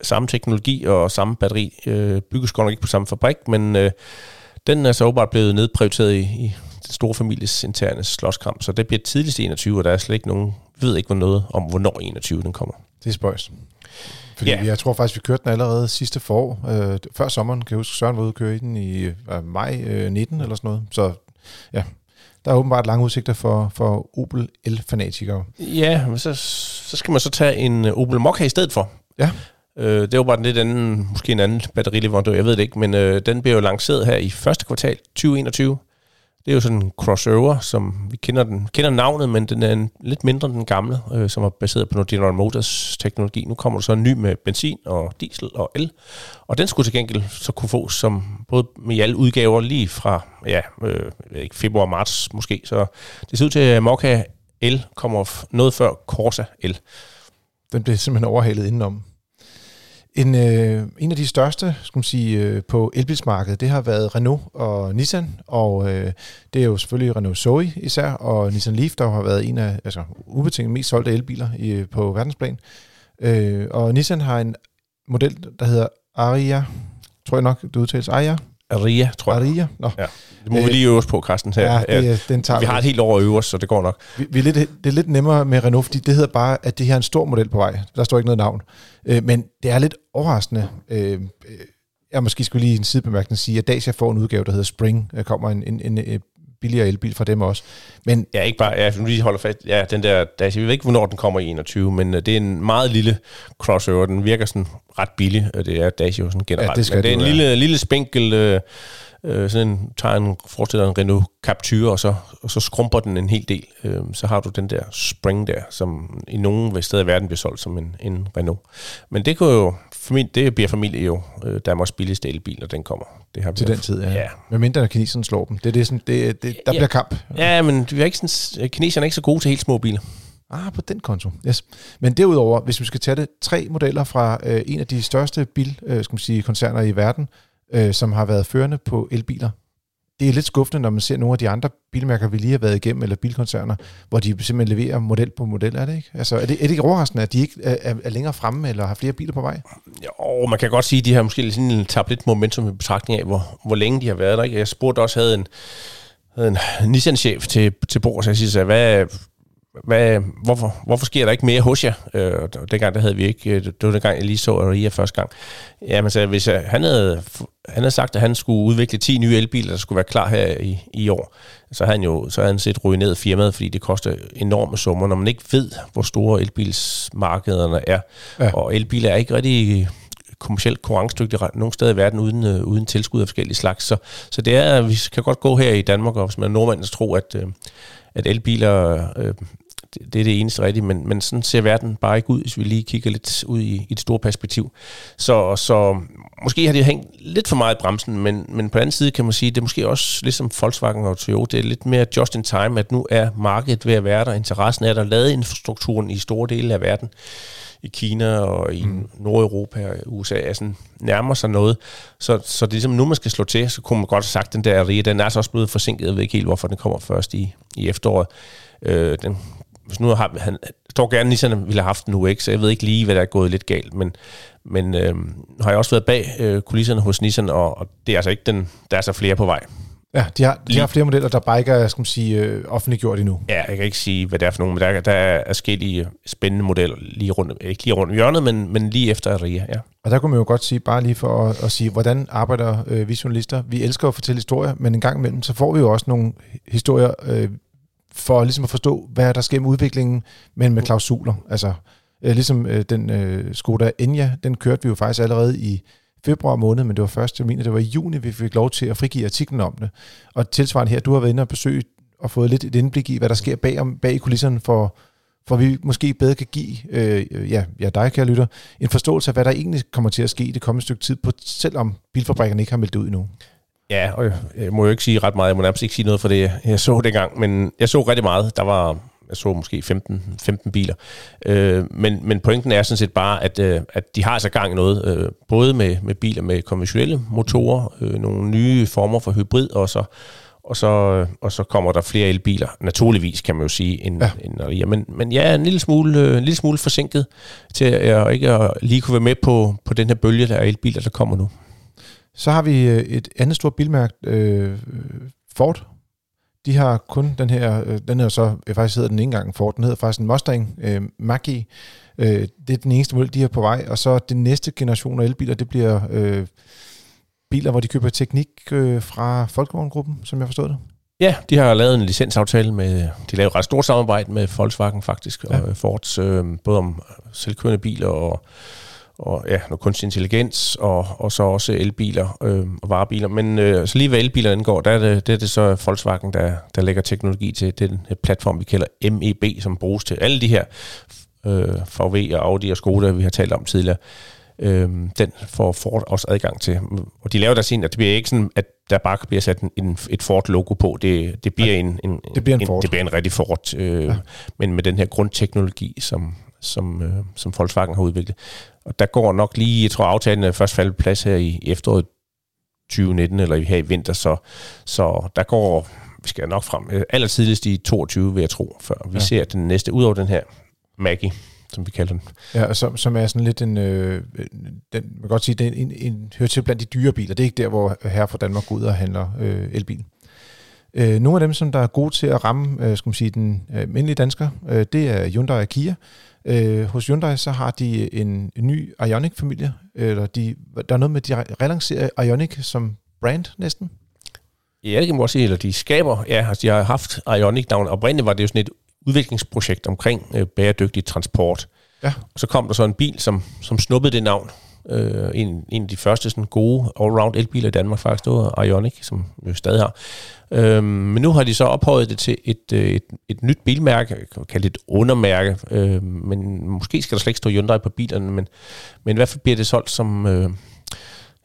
Speaker 2: samme teknologi og samme batteri, øh, bygges godt nok ikke på samme fabrik, men øh, den er så åbenbart blevet nedprioriteret i, i den store families interne slåskamp, så det bliver tidligst 21, og der er slet ikke nogen, ved ikke noget om, hvornår 21 den kommer.
Speaker 1: Det er spøjs. Fordi yeah. jeg tror faktisk, vi kørte den allerede sidste forår. Øh, før sommeren, kan jeg huske, Søren var ude og køre i den i øh, maj øh, 19 eller sådan noget. Så ja, der er åbenbart lange udsigter for, for Opel el-fanatikere.
Speaker 2: Ja, men så, så skal man så tage en øh, Opel Mokka i stedet for.
Speaker 1: Ja.
Speaker 2: Øh, det var bare en lidt anden, måske en anden batterileverandør, jeg ved det ikke, men øh, den bliver jo lanceret her i første kvartal 2021. Det er jo sådan en crossover, som vi kender, den, kender navnet, men den er en, lidt mindre end den gamle, øh, som er baseret på noget General Motors teknologi. Nu kommer der så en ny med benzin og diesel og el, og den skulle til gengæld så kunne fås som både med alle udgaver lige fra ja, øh, ikke, februar marts måske. Så det ser ud til, at Mokka L kommer noget før Corsa L.
Speaker 1: Den blev simpelthen overhalet indenom. En, øh, en af de største skal man sige, øh, på elbilsmarkedet, det har været Renault og Nissan, og øh, det er jo selvfølgelig Renault Zoe især, og Nissan Leaf, der har været en af altså, ubetinget mest solgte elbiler i, på verdensplan. Øh, og Nissan har en model, der hedder Aria, tror jeg nok, det udtales Aria.
Speaker 2: Aria, tror jeg.
Speaker 1: Aria? Nå.
Speaker 2: Ja. Det må øh, vi lige øve os på, Carsten. Her.
Speaker 1: Ja, det, den tager
Speaker 2: vi har et helt år at øve os, så det går nok.
Speaker 1: Vi, vi er lidt, det er lidt nemmere med Renault, fordi det hedder bare, at det her er en stor model på vej. Der står ikke noget navn. Øh, men det er lidt overraskende. Øh, jeg måske skulle lige en sidebemærkning sige, at Dacia får en udgave, der hedder Spring. Der kommer en, en, en, en billigere elbil fra dem også. Men
Speaker 2: ja, ikke bare, ja, nu lige holder fast, ja, den der Dacia, vi ved ikke, hvornår den kommer i 21, men uh, det er en meget lille crossover, den virker sådan ret billig, og det er Dacia sådan generelt. Ja, det, skal men det er en lille, lille spinkel, uh, øh, sådan en, tager en, forestiller en Renault Captur, og så, og så skrumper den en hel del. Øh, så har du den der Spring der, som i nogen steder i verden bliver solgt som en, en Renault. Men det, kunne jo, familie, det bliver familie jo øh, Danmarks billigste elbil, når den kommer. Det
Speaker 1: har Til den tid, ja. ja. Men mindre når kineserne slår dem. Det er det, sådan, det, det, der ja, bliver kamp.
Speaker 2: Ja, men vi er ikke sådan, kineserne er ikke så gode til helt små biler.
Speaker 1: Ah, på den konto. Yes. Men derudover, hvis vi skal tage det, tre modeller fra øh, en af de største bil, øh, skal man sige, koncerner i verden, øh, som har været førende på elbiler. Det er lidt skuffende, når man ser nogle af de andre bilmærker, vi lige har været igennem, eller bilkoncerner, hvor de simpelthen leverer model på model, er det ikke? Altså, er det, er det ikke overraskende, at de ikke er, er længere fremme, eller har flere biler på vej?
Speaker 2: Jo, man kan godt sige, at de har måske sådan tabt lidt momentum i betragtning af, hvor, hvor længe de har været der. Ikke? Jeg spurgte også, havde en, havde en Nissan-chef til, til bord, så jeg siger, hvad, hvad, hvorfor, hvorfor sker der ikke mere hos jer? Øh, dengang der havde vi ikke, øh, det var dengang jeg lige så Aria første gang. Jamen så hvis jeg, han, havde, han havde sagt, at han skulle udvikle 10 nye elbiler, der skulle være klar her i, i år, så havde han jo så havde han set ruineret firmaet, fordi det koster enorme summer, når man ikke ved, hvor store elbilsmarkederne er. Ja. Og elbiler er ikke rigtig kommercielt konkurrencedygtige nogen steder i verden uden, øh, uden tilskud af forskellige slags. Så, så det er, vi kan godt gå her i Danmark, og hvis man er nordmand, så tro, at, øh, at elbiler øh, det er det eneste rigtige, men, men sådan ser verden bare ikke ud, hvis vi lige kigger lidt ud i, i et stort perspektiv. Så, så måske har de hængt lidt for meget i bremsen, men, men på den anden side kan man sige, det er måske også ligesom Volkswagen og Toyota, det er lidt mere just in time, at nu er markedet ved at være der, interessen er der, lavet infrastrukturen i store dele af verden, i Kina og i mm. Nordeuropa og USA, er sådan, nærmer sig noget. Så, så det er ligesom nu, man skal slå til, så kunne man godt have sagt, den der RIA, den er så også blevet forsinket, jeg ved ikke helt, hvorfor den kommer først i, i efteråret. Øh, den hvis nu har han, tror gerne, Nissan ville have haft en UX, så jeg ved ikke lige, hvad der er gået lidt galt, men, men øh, har jeg også været bag øh, kulisserne hos Nissan, og, og det er altså ikke den, der er så flere på vej.
Speaker 1: Ja, de har, de har flere modeller, der bare ikke er skal man sige, øh, offentliggjort endnu.
Speaker 2: Ja, jeg kan ikke sige, hvad det er for nogle, men der, der er forskellige spændende modeller lige rundt, ikke lige rundt om hjørnet, men, men lige efter Aria, ja.
Speaker 1: Og der kunne man jo godt sige, bare lige for at, at sige, hvordan arbejder øh, vi journalister? Vi elsker at fortælle historier, men en gang imellem, så får vi jo også nogle historier, øh, for ligesom at forstå, hvad der sker med udviklingen, men med klausuler. Altså, øh, ligesom øh, den øh, Skoda Enya, den kørte vi jo faktisk allerede i februar måned, men det var først, jeg mener, det var i juni, vi fik lov til at frigive artiklen om det. Og tilsvarende her, du har været inde og besøge og fået lidt et indblik i, hvad der sker bag, om, bag i kulisserne, for, for vi måske bedre kan give øh, ja, ja, dig, kære lytter, en forståelse af, hvad der egentlig kommer til at ske i det kommende stykke tid, på, selvom bilfabrikkerne ikke har meldt det ud endnu.
Speaker 2: Ja, og jeg må jo ikke sige ret meget. Jeg må nærmest ikke sige noget for det, jeg så dengang. Men jeg så rigtig meget. Der var, jeg så måske 15, 15 biler. Øh, men, men pointen er sådan set bare, at, øh, at de har altså gang i noget. Øh, både med, med biler med konventionelle motorer, øh, nogle nye former for hybrid, og så, og så, og så kommer der flere elbiler. Naturligvis kan man jo sige, end, ja. end ja, men, men ja, en lille smule, øh, en lille smule forsinket til at ikke at lige kunne være med på, på den her bølge, der er elbiler, der kommer nu.
Speaker 1: Så har vi øh, et andet stort bilmærke, øh, Ford. De har kun den her, øh, den her så, jeg faktisk hedder den ikke engang Ford, den hedder faktisk en Mustang øh, Mach-E. Øh, det er den eneste model, de har på vej, og så den næste generation af elbiler, det bliver øh, biler, hvor de køber teknik øh, fra Volkswagen-gruppen, som jeg forstod det.
Speaker 2: Ja, de har lavet en licensaftale med, de lavede et ret stort samarbejde med Volkswagen faktisk, ja. og Fords, øh, både om selvkørende biler og og ja, noget kunstig intelligens, og, og så også elbiler øh, og varebiler. Men øh, så lige hvad elbiler angår, der er det, det, er det så Volkswagen, der, der lægger teknologi til. Den platform, vi kalder MEB, som bruges til alle de her øh, VW og Audi og Skoda, vi har talt om tidligere. Øh, den får Ford også adgang til. Og de laver der sin, at det bliver ikke sådan, at der bare bliver sat en, en, et Ford-logo på. Det, det bliver en, en,
Speaker 1: det bliver en,
Speaker 2: Ford. En, det bliver en rigtig Ford, øh, ja. men med den her grundteknologi, som, som, øh, som Volkswagen har udviklet. Og der går nok lige, jeg tror aftalen er først faldet plads her i efteråret 2019, eller her i vinter, så, så der går, vi skal nok frem, øh, aller tidligst i 22, vil jeg tro, før vi ja. ser den næste, ud over den her Maggie, som vi kalder den.
Speaker 1: Ja, som, som er sådan lidt en, øh, den, man kan godt sige, det er en, en, en, hører til blandt de dyre biler. Det er ikke der, hvor her fra Danmark går ud og handler øh, elbil. Øh, nogle af dem, som der er gode til at ramme øh, skal man sige, den øh, almindelige dansker, øh, det er Hyundai og Kia. Øh, hos Hyundai så har de en, ny Ioniq-familie, eller de, der er noget med, de relancerer Ioniq som brand næsten.
Speaker 2: Ja, det kan man også sige, eller de skaber, ja, altså de har haft Ioniq-navn. Oprindeligt var det jo sådan et udviklingsprojekt omkring øh, bæredygtig transport. Ja. Og så kom der så en bil, som, som snuppede det navn. Øh, en, en af de første sådan gode allround elbiler i Danmark faktisk, det var Ioniq, som vi stadig har. Øh, men nu har de så ophøjet det til et, øh, et, et nyt bilmærke, jeg kan kalde det et undermærke, øh, men måske skal der slet ikke stå Hyundai på bilerne, men, men i hvert fald bliver det solgt som, øh,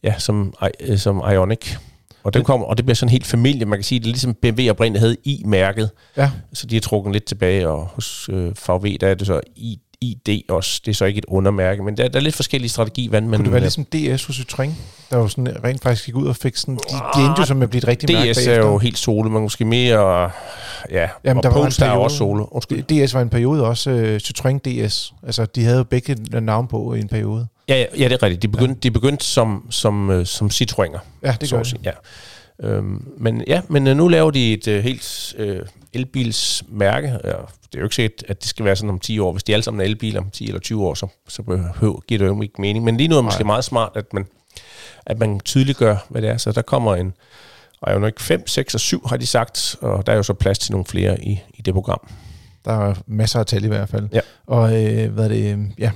Speaker 2: ja, som, øh, som Ioniq. Og det, kommer, og det bliver sådan helt familie. Man kan sige, det er ligesom BMW oprindeligt havde i-mærket. Ja. Så de er trukket lidt tilbage, og hos øh, VW, der er det så i ID også. Det er så ikke et undermærke, men der, der er lidt forskellige strategi. Hvad
Speaker 1: man, Kunne det være ligesom DS hos Citroën, der jo sådan rent faktisk gik ud og fik sådan de ah, som er blevet rigtig
Speaker 2: mærke DS er jo helt solo, men måske mere, ja,
Speaker 1: Jamen, og der Polestar var er også solo. Undskyld. DS var en periode også, uh, Citroën DS. Altså, de havde jo begge navn på i en periode.
Speaker 2: Ja, ja, ja det er rigtigt. De begyndte, ja. de begyndte som, som, uh, som Citroëner.
Speaker 1: Ja, det gør de.
Speaker 2: Ja. Øhm, men ja, men uh, nu laver de et uh, helt uh, elbilsmærke. Ja, det er jo ikke sikkert, at det skal være sådan om 10 år. Hvis de alle sammen er elbiler om 10 eller 20 år, så, så behøver, giver det jo ikke mening. Men lige nu er det måske meget smart, at man, at man tydeliggør, hvad det er. Så der kommer en Ioniq 5, 6 og 7, har de sagt, og der er jo så plads til nogle flere i, i det program.
Speaker 1: Der er masser af tal i hvert fald. Ja. Og øh, hvad det, ja,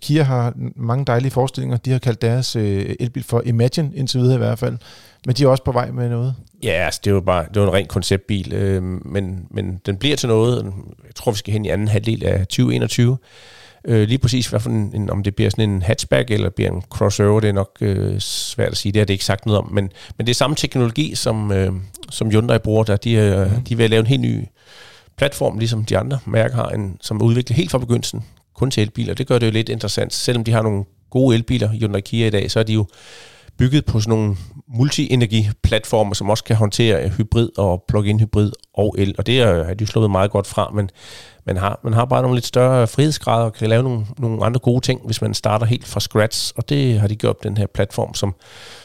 Speaker 1: Kia har mange dejlige forestillinger. De har kaldt deres øh, elbil for Imagine indtil videre i hvert fald. Men de er også på vej med noget.
Speaker 2: Ja, altså, det er jo bare det er en ren konceptbil, øh, men, men den bliver til noget. Jeg tror, vi skal hen i anden halvdel af 2021. Øh, lige præcis, hvad for en, en, om det bliver sådan en hatchback eller bliver en crossover, det er nok øh, svært at sige. Det har det ikke sagt noget om. Men, men det er samme teknologi, som, øh, som Hyundai bruger der. De, øh, mm. de vil lave en helt ny platform, ligesom de andre mærker har, en, som er udviklet helt fra begyndelsen, kun til elbiler. Det gør det jo lidt interessant. Selvom de har nogle gode elbiler, Hyundai Kia i dag, så er de jo bygget på sådan nogle multi-energi-platformer, som også kan håndtere hybrid og plug-in hybrid og el, og det er de slået meget godt fra, men man har, man har bare nogle lidt større frihedsgrader og kan lave nogle, nogle andre gode ting, hvis man starter helt fra scratch, og det har de gjort den her platform, som,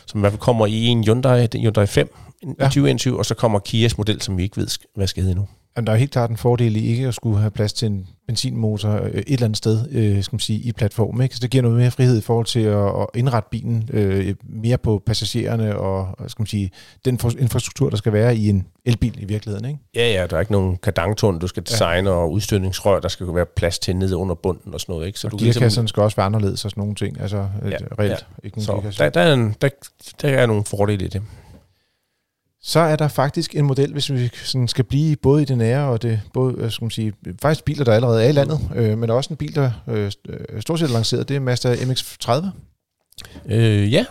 Speaker 2: som i hvert fald kommer i en Hyundai, Hyundai 5 ja. i 2021, og så kommer Kias model, som vi ikke ved, hvad skal hedde endnu.
Speaker 1: Men der er helt klart en fordel i ikke at skulle have plads til en benzinmotor øh, et eller andet sted øh, skal man sige, i platformen. Ikke? Så det giver noget mere frihed i forhold til at, at indrette bilen øh, mere på passagererne og skal man sige, den infrastruktur, der skal være i en elbil i virkeligheden. Ikke?
Speaker 2: Ja, ja, der er ikke nogen kardangtund, du skal designe, ja. og udstødningsrør, der skal være plads til nede under bunden og sådan noget. Ikke?
Speaker 1: Så og du gearkasserne ligesom... skal også være anderledes og sådan nogle ting. Altså ja, reelt. Ja. Ikke
Speaker 2: så der, der, er en, der, der er nogle fordele i det
Speaker 1: så er der faktisk en model, hvis vi sådan skal blive både i det nære og det, både, skal man sige, faktisk biler, der allerede er i landet, øh, men også en bil, der øh, stort set er lanceret, det er Mazda MX-30.
Speaker 2: Øh, ja,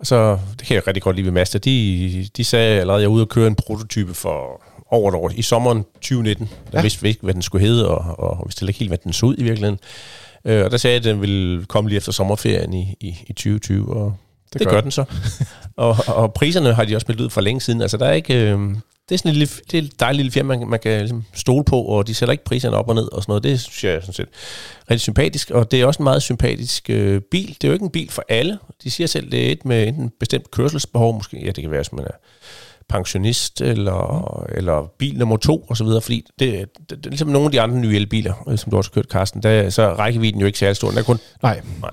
Speaker 2: altså det kan jeg rigtig godt lide ved Mazda. De, de sagde allerede, at jeg er ude og køre en prototype for over et år, i sommeren 2019. Der ja. vidste vi ikke, hvad den skulle hedde, og, og vi vidste ikke helt, hvad den så ud i virkeligheden. Øh, og der sagde jeg, at den ville komme lige efter sommerferien i, i, i 2020, og det, det gør, den så. og, og priserne har de også meldt ud for længe siden. Altså, der er ikke... Øh, det er sådan en lille, det er et dejligt lille firma, man, man kan ligesom stole på, og de sætter ikke priserne op og ned og sådan noget. Det synes jeg er sådan set rigtig sympatisk, og det er også en meget sympatisk øh, bil. Det er jo ikke en bil for alle. De siger selv, det er et med enten bestemt kørselsbehov, måske, ja, det kan være, hvis man er pensionist eller, mm. eller bil nummer to og så videre, fordi det, det, det, er ligesom nogle af de andre nye elbiler, øh, som du også har kørt, Carsten, der, så rækkevidden jo ikke særlig stor. Den er kun,
Speaker 1: nej.
Speaker 2: nej.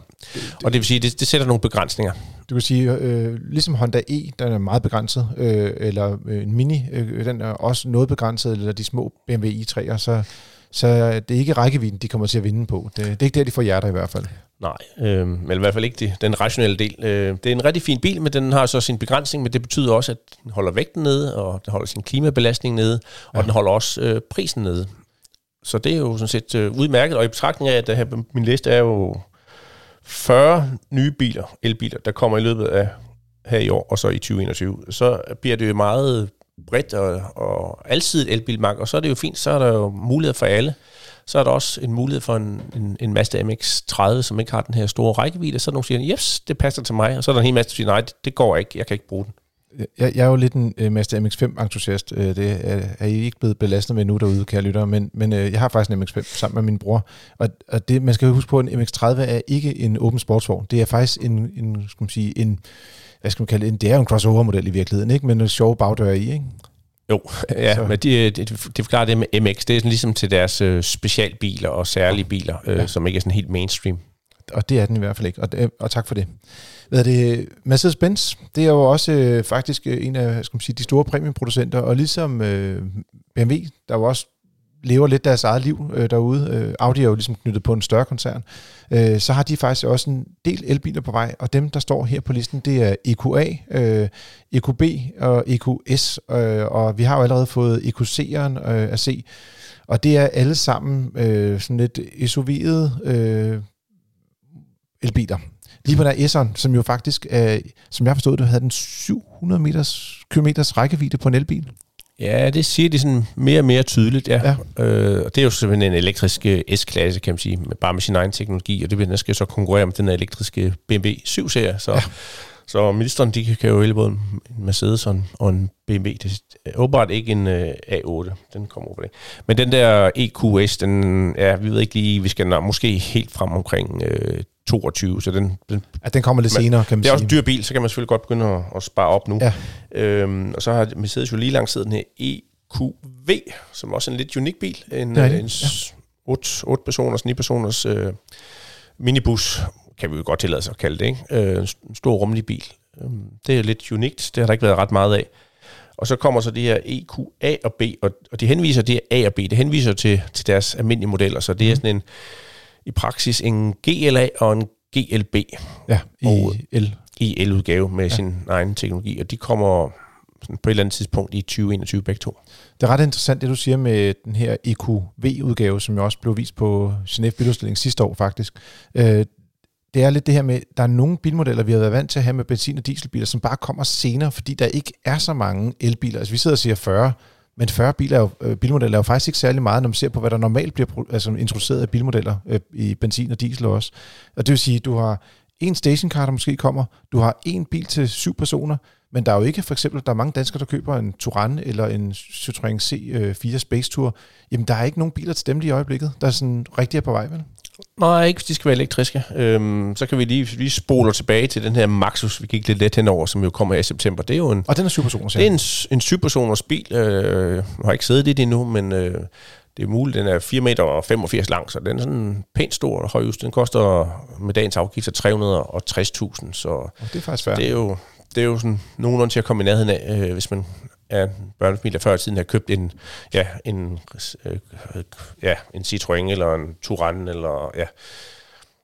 Speaker 2: Og det vil sige, det, det sætter nogle begrænsninger.
Speaker 1: Du kan sige, øh, ligesom Honda E, den er meget begrænset, øh, eller øh, en Mini, øh, den er også noget begrænset, eller de små BMW i3'er, så, Så det er ikke rækkevidden, de kommer til at vinde på. Det, det er ikke der, de får hjerter i hvert fald.
Speaker 2: Nej, øh, eller i hvert fald ikke det, den rationelle del. Øh, det er en rigtig fin bil, men den har så sin begrænsning, men det betyder også, at den holder vægten nede, og den holder sin klimabelastning nede, og ja. den holder også øh, prisen nede. Så det er jo sådan set øh, udmærket, og i betragtning af, at her, min liste er jo 40 nye biler, elbiler, der kommer i løbet af her i år, og så i 2021, så bliver det jo meget bredt og, og alsidigt elbilmarked, og så er det jo fint, så er der jo mulighed for alle. Så er der også en mulighed for en, en, en Mazda MX-30, som ikke har den her store rækkevidde. Så er der nogen, der siger, yes, det passer til mig. Og så er der en hel masse, der siger, nej, det, det går ikke, jeg kan ikke bruge den.
Speaker 1: Jeg, jeg er jo lidt en uh, Mazda MX-5-entusiast. Uh, øh, det er, er I ikke blevet belastet med nu derude, kære lyttere, men, men uh, jeg har faktisk en MX-5 sammen med min bror. Og, og det, man skal huske på, at en MX-30 er ikke en åben sportsvogn. Det er faktisk en, en skal man sige, en, hvad skal man kalde det, det er jo en crossover-model i virkeligheden, ikke? men en sjove bagdør i, ikke?
Speaker 2: Jo, ja, så. men det, det, det forklarer det med MX. Det er sådan ligesom til deres øh, specialbiler og særlige biler, øh, ja. som ikke er sådan helt mainstream.
Speaker 1: Og det er den i hvert fald ikke, og, det, og tak for det. Hvad er det? Mercedes-Benz, det er jo også øh, faktisk øh, en af skal man sige, de store premiumproducenter, og ligesom øh, BMW, der jo også lever lidt deres eget liv øh, derude. Øh, Audi er jo ligesom knyttet på en større koncern. Øh, så har de faktisk også en del elbiler på vej, og dem, der står her på listen, det er EQA, øh, EQB og EQS, øh, og vi har jo allerede fået EQC'eren øh, at se. Og det er alle sammen øh, sådan lidt SUV'ede øh, elbiler. Lige på der S'eren, som jo faktisk, øh, som jeg forstod det, havde den 700 meters, kilometers rækkevidde på en elbil.
Speaker 2: Ja, det siger de sådan mere og mere tydeligt, ja. ja. Øh, og det er jo simpelthen en elektrisk øh, S-klasse, kan man sige, med, bare med sin egen teknologi, og det den skal så konkurrere med den elektriske BMW 7-serie, så... Ja. Så ministeren, de kan jo vælge både en Mercedes og en, og en BMW. Det er åbenbart ikke en uh, A8, den kommer over det. Men den der EQS, den, ja, vi ved ikke lige, vi skal måske helt frem omkring uh, 22, så den... den
Speaker 1: ja, den kommer lidt
Speaker 2: man,
Speaker 1: senere, kan man
Speaker 2: Det er
Speaker 1: sige.
Speaker 2: også en dyr bil, så kan man selvfølgelig godt begynde at, at spare op nu. Ja. Øhm, og så har Mercedes jo lige lanceret den her EQV, som også er en lidt unik bil. En, ja, en ja. 8, 8 personers, 9 personers øh, minibus, kan vi jo godt tillade sig at kalde det. Ikke? Øh, en stor rummelig bil. Øhm, det er lidt unikt, det har der ikke været ret meget af. Og så kommer så det her EQA og B, og, og de henviser det A og B, det henviser til, til deres almindelige modeller, så det er mhm. sådan en i praksis en GLA og en GLB.
Speaker 1: Ja, i L.
Speaker 2: I L-udgave med ja. sin egen teknologi, og de kommer sådan på et eller andet tidspunkt i 2021 begge to.
Speaker 1: Det er ret interessant, det du siger med den her EQV-udgave, som jo også blev vist på Genève Biludstilling sidste år faktisk. Øh, det er lidt det her med, der er nogle bilmodeller, vi har været vant til at have med benzin- og dieselbiler, som bare kommer senere, fordi der ikke er så mange elbiler. Altså vi sidder og siger 40, men 40 biler er jo, øh, bilmodeller er jo faktisk ikke særlig meget, når man ser på, hvad der normalt bliver altså, introduceret af bilmodeller øh, i benzin og diesel også. Og det vil sige, du har en stationcar, der måske kommer, du har en bil til syv personer, men der er jo ikke, for eksempel, der er mange danskere, der køber en Touran eller en Citroën C4 øh, Space Tour. Jamen, der er ikke nogen biler til dem lige i øjeblikket, der er sådan rigtig er på vej, vel?
Speaker 2: Nej, ikke hvis de skal være elektriske. Øhm, så kan vi lige, lige spole tilbage til den her Maxus, vi gik lidt let henover, som jo kommer her i september. Det er jo en,
Speaker 1: og den er syvpersoners,
Speaker 2: Det er en, en syvpersoners bil. Øh, jeg har ikke siddet i det endnu, men øh, det er muligt. Den er 4 meter og 85 lang, så den er sådan pænt stor og højhus. Den koster med dagens afgift 360.000, så
Speaker 1: og det er faktisk
Speaker 2: det er jo det er jo sådan nogenlunde til at komme i nærheden af, øh, hvis man er børnefamilie før i tiden har købt en, ja, en, øh, ja, en Citroën eller en Touran eller ja.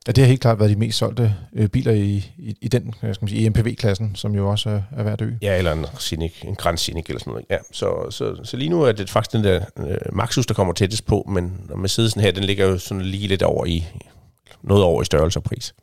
Speaker 1: Ja, det har helt klart været de mest solgte øh, biler i, i, i den skal man sige, EMPV-klassen, som jo også er, er værd at.
Speaker 2: Ja, eller en Scenic, en Grand Scenic eller sådan noget. Ja, så, så, så lige nu er det faktisk den der øh, Maxus, der kommer tættest på, men Mercedesen her, den ligger jo sådan lige lidt over i, noget over i størrelse og pris.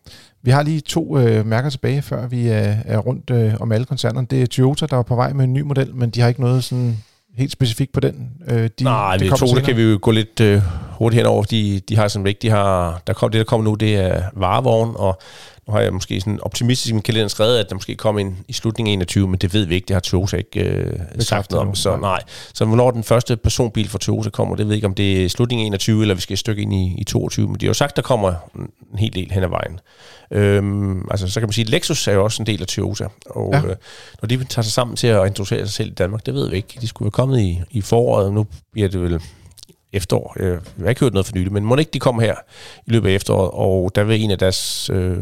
Speaker 1: Vi har lige to øh, mærker tilbage, før vi er, er rundt øh, om alle koncernerne. Det er Toyota, der er på vej med en ny model, men de har ikke noget sådan helt specifikt på den.
Speaker 2: Øh, de, Nej, det, det to, der kan vi jo gå lidt øh, hurtigt henover. De, de har sådan ikke, de har, der kom, det, der kommer nu, det er varevogn, og nu har jeg måske sådan optimistisk i min kalender skrevet, at der måske kommer ind i slutningen af 21, men det ved vi ikke. Det har Toyota ikke øh, sagt noget om. Så nej. Så hvornår den første personbil fra Toyota kommer, det ved jeg ikke, om det er slutningen af 21, eller vi skal et stykke ind i, i 22. Men de har jo sagt, der kommer en hel del hen ad vejen. Øhm, altså, så kan man sige, at Lexus er jo også en del af Toyota. Og ja. øh, når de tager sig sammen til at introducere sig selv i Danmark, det ved vi ikke. De skulle være kommet i, i foråret, nu bliver det vel efterår. Jeg har ikke hørt noget for nylig, men må ikke de kommer her i løbet af efteråret, og der vil en af deres øh,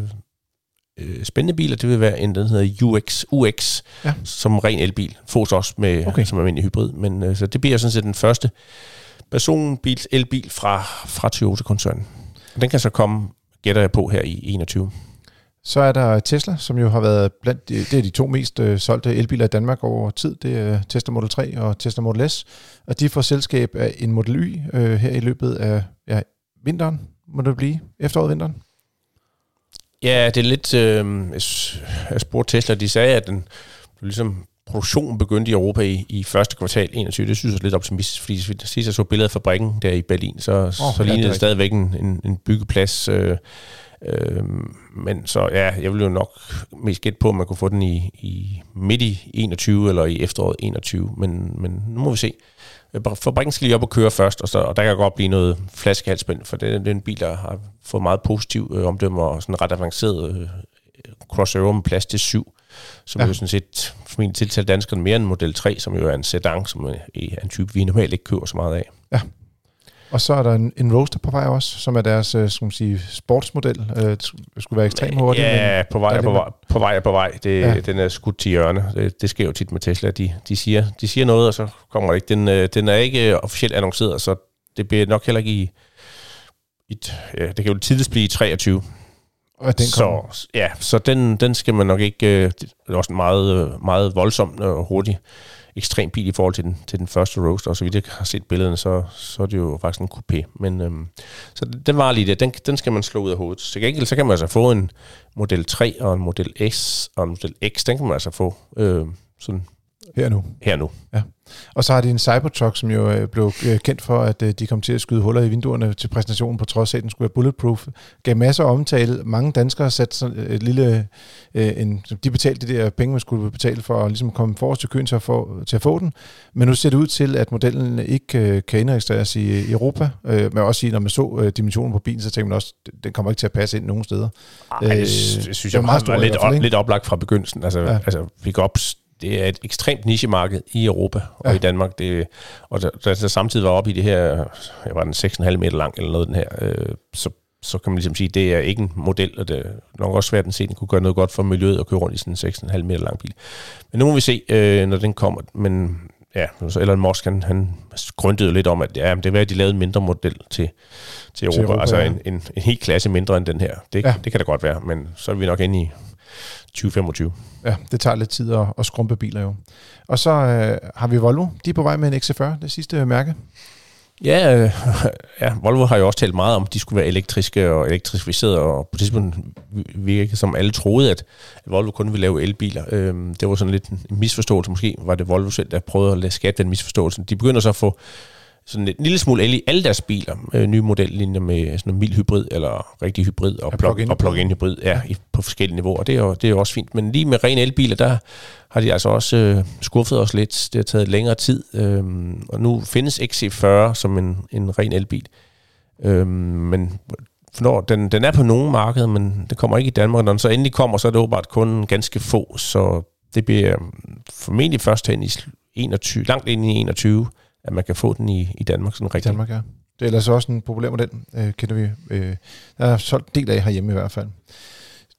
Speaker 2: øh, spændende biler, det vil være en, der hedder UX, UX ja. som ren elbil. Fås også med, okay. som almindelig hybrid. Men øh, så det bliver sådan set den første personbils elbil fra, fra Toyota-koncernen. Den kan så komme, gætter jeg på, her i 21.
Speaker 1: Så er der Tesla, som jo har været blandt de, det er de to mest øh, solgte elbiler i Danmark over tid. Det er Tesla Model 3 og Tesla Model S. Og de får selskab af en Model Y øh, her i løbet af ja, vinteren, må det blive. Efteråret vinteren.
Speaker 2: Ja, det er lidt... Øh, jeg spurgte Tesla, de sagde, at den ligesom produktionen begyndte i Europa i, i første kvartal 21. Det synes jeg er lidt optimistisk, fordi sidst jeg så billedet af fabrikken der i Berlin, så, oh, så lignede det, det stadigvæk en, en, en byggeplads. Øh, øh, men så ja, jeg vil jo nok mest gætte på, at man kunne få den i, i midt i 21 eller i efteråret 21, men, men nu må vi se. Fabrikken skal lige op og køre først, og, så, og der kan godt blive noget flaskehalsspænd, for det, det er en bil, der har fået meget positiv øh, omdømme og sådan ret avanceret øh, crossover med plads til syv som ja. jo sådan set formentlig tiltaler danskerne mere end Model 3, som jo er en sedan, som er en type, vi normalt ikke kører så meget af.
Speaker 1: Ja. Og så er der en, en Roadster på vej også, som er deres øh, skal man sige, sportsmodel. Øh, det skulle være ekstremt hurtigt.
Speaker 2: Ja, på vej, på, vej, på vej på vej. Det, ja. Den er skudt til hjørne. Det, det sker jo tit med Tesla. De, de, siger, de siger noget, og så kommer det ikke. Den, øh, den er ikke officielt annonceret, så det bliver nok heller ikke i... i ja, det kan jo tidligst blive i 23.
Speaker 1: Og den
Speaker 2: så, ja, så den, den skal man nok ikke... Øh, det er også en meget, meget voldsom og hurtig ekstrem bil i forhold til den, til den første Roadster, og så vidt jeg har set billederne, så, så er det jo faktisk en coupé. Men, øhm, så den var lige det. Den, den skal man slå ud af hovedet. Så enkelt, så kan man altså få en Model 3 og en Model S og en Model X. Den kan man altså få øh, sådan
Speaker 1: her nu.
Speaker 2: Her nu.
Speaker 1: Ja. Og så har de en Cybertruck, som jo øh, blev øh, kendt for, at øh, de kom til at skyde huller i vinduerne til præsentationen, på trods af, at den skulle være bulletproof. Gav masser af omtale. Mange danskere satte sådan et lille... En, de betalte de der penge, man skulle betale for at ligesom komme forrest til køen til at, få, til at få den. Men nu ser det ud til, at modellen ikke kan indregistreres i Europa. Men også sige, når man så dimensionen på bilen, så tænker man også, den kommer ikke til at passe ind nogen steder.
Speaker 2: Ej, det, det synes jeg var, var lidt, op, lidt oplagt fra begyndelsen. Altså, ja. altså pick-ups, det er et ekstremt nichemarked i Europa og ja. i Danmark. Det, og da, da det samtidig var oppe i det her, jeg var den 6,5 meter lang eller noget den her, øh, så, så kan man ligesom sige, det er ikke en model, og det er nok også svært at se, at den kunne gøre noget godt for miljøet og køre rundt i sådan en 6,5 meter lang bil. Men nu må vi se, øh, når den kommer. Men ja, så Elon Musk, han, han grøntede lidt om, at ja, det er at de lavede en mindre model til, til Europa. Til Europa altså ja. en, en, en helt klasse mindre end den her. Det, ja. det kan da godt være, men så er vi nok inde i 2025.
Speaker 1: Ja, det tager lidt tid at, at skrumpe biler jo. Og så øh, har vi Volvo. De er på vej med en XC40, det sidste mærke.
Speaker 2: Ja, øh, ja, Volvo har jo også talt meget om, at de skulle være elektriske og elektrificerede, og på det tidspunkt virkede som alle troede, at Volvo kun ville lave elbiler. Øh, det var sådan lidt en misforståelse, måske var det Volvo selv, der prøvede at lade skatte den misforståelse. De begynder så at få sådan en lille smule el i alle deres biler. Øh, nye modellinjer med sådan en mild hybrid, eller rigtig hybrid, og, plug-in, og plug-in hybrid, ja, i, på forskellige niveauer. Det er, jo, det er jo også fint. Men lige med ren elbiler, der har de altså også øh, skuffet os lidt. Det har taget længere tid. Øh, og nu findes XC40 som en, en ren elbil. Øh, men når den, den er på nogle markeder, men det kommer ikke i Danmark. Når den så endelig kommer, så er det åbenbart kun ganske få. Så det bliver formentlig først hen i 21, langt ind i 21, at man kan få den i, i Danmark sådan rigtig.
Speaker 1: Danmark, ja. Det er ellers også en populær model, øh, kender vi. Øh, der er solgt en del af herhjemme i hvert fald.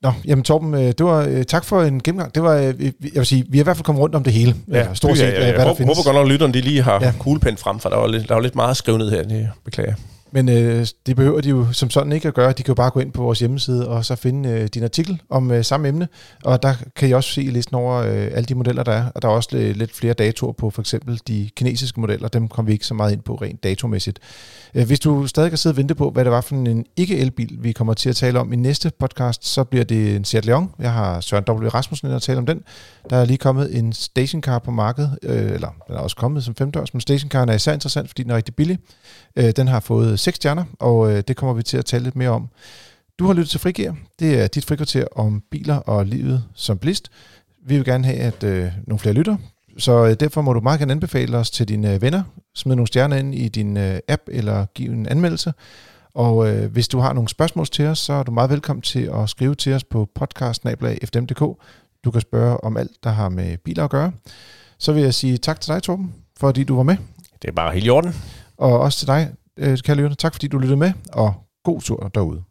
Speaker 1: Nå, jamen Torben, øh, det var, øh, tak for en gennemgang. Det var, øh, jeg vil sige, vi har i hvert fald kommet rundt om det hele.
Speaker 2: Ja, stort set, ja, ja, ja. hvad der findes. håber godt nok, at lytterne de lige har ja. kuglepen frem, for der var, lidt, der var lidt meget skrevet ned her, det beklager
Speaker 1: men øh, det behøver de jo som sådan ikke at gøre. De kan jo bare gå ind på vores hjemmeside og så finde øh, din artikel om øh, samme emne. Og der kan I også se listen over øh, alle de modeller, der er. Og der er også lidt, lidt flere datoer på for eksempel de kinesiske modeller. Dem kommer vi ikke så meget ind på rent datomæssigt. Øh, hvis du stadig kan sidde og vente på, hvad det var for en ikke-elbil, vi kommer til at tale om i næste podcast, så bliver det en Seat Leon. Jeg har Søren W. Rasmussen ind at tale om den. Der er lige kommet en stationcar på markedet, øh, eller den er også kommet som femdørs, men stationcaren er især interessant, fordi den er rigtig billig. Øh, den har fået 6 stjerner, og øh, det kommer vi til at tale lidt mere om. Du har lyttet til Frigir. Det er dit frikvarter om biler og livet som blist. Vi vil gerne have at øh, nogle flere lytter, så øh, derfor må du meget gerne anbefale os til dine øh, venner. Smid nogle stjerner ind i din øh, app, eller giv en anmeldelse. Og øh, hvis du har nogle spørgsmål til os, så er du meget velkommen til at skrive til os på podcast.fdm.dk. Du kan spørge om alt, der har med biler at gøre. Så vil jeg sige tak til dig, Torben, fordi du var med.
Speaker 2: Det er bare helt i orden.
Speaker 1: Og også til dig, øh, kære lytter. Tak fordi du lyttede med, og god tur derude.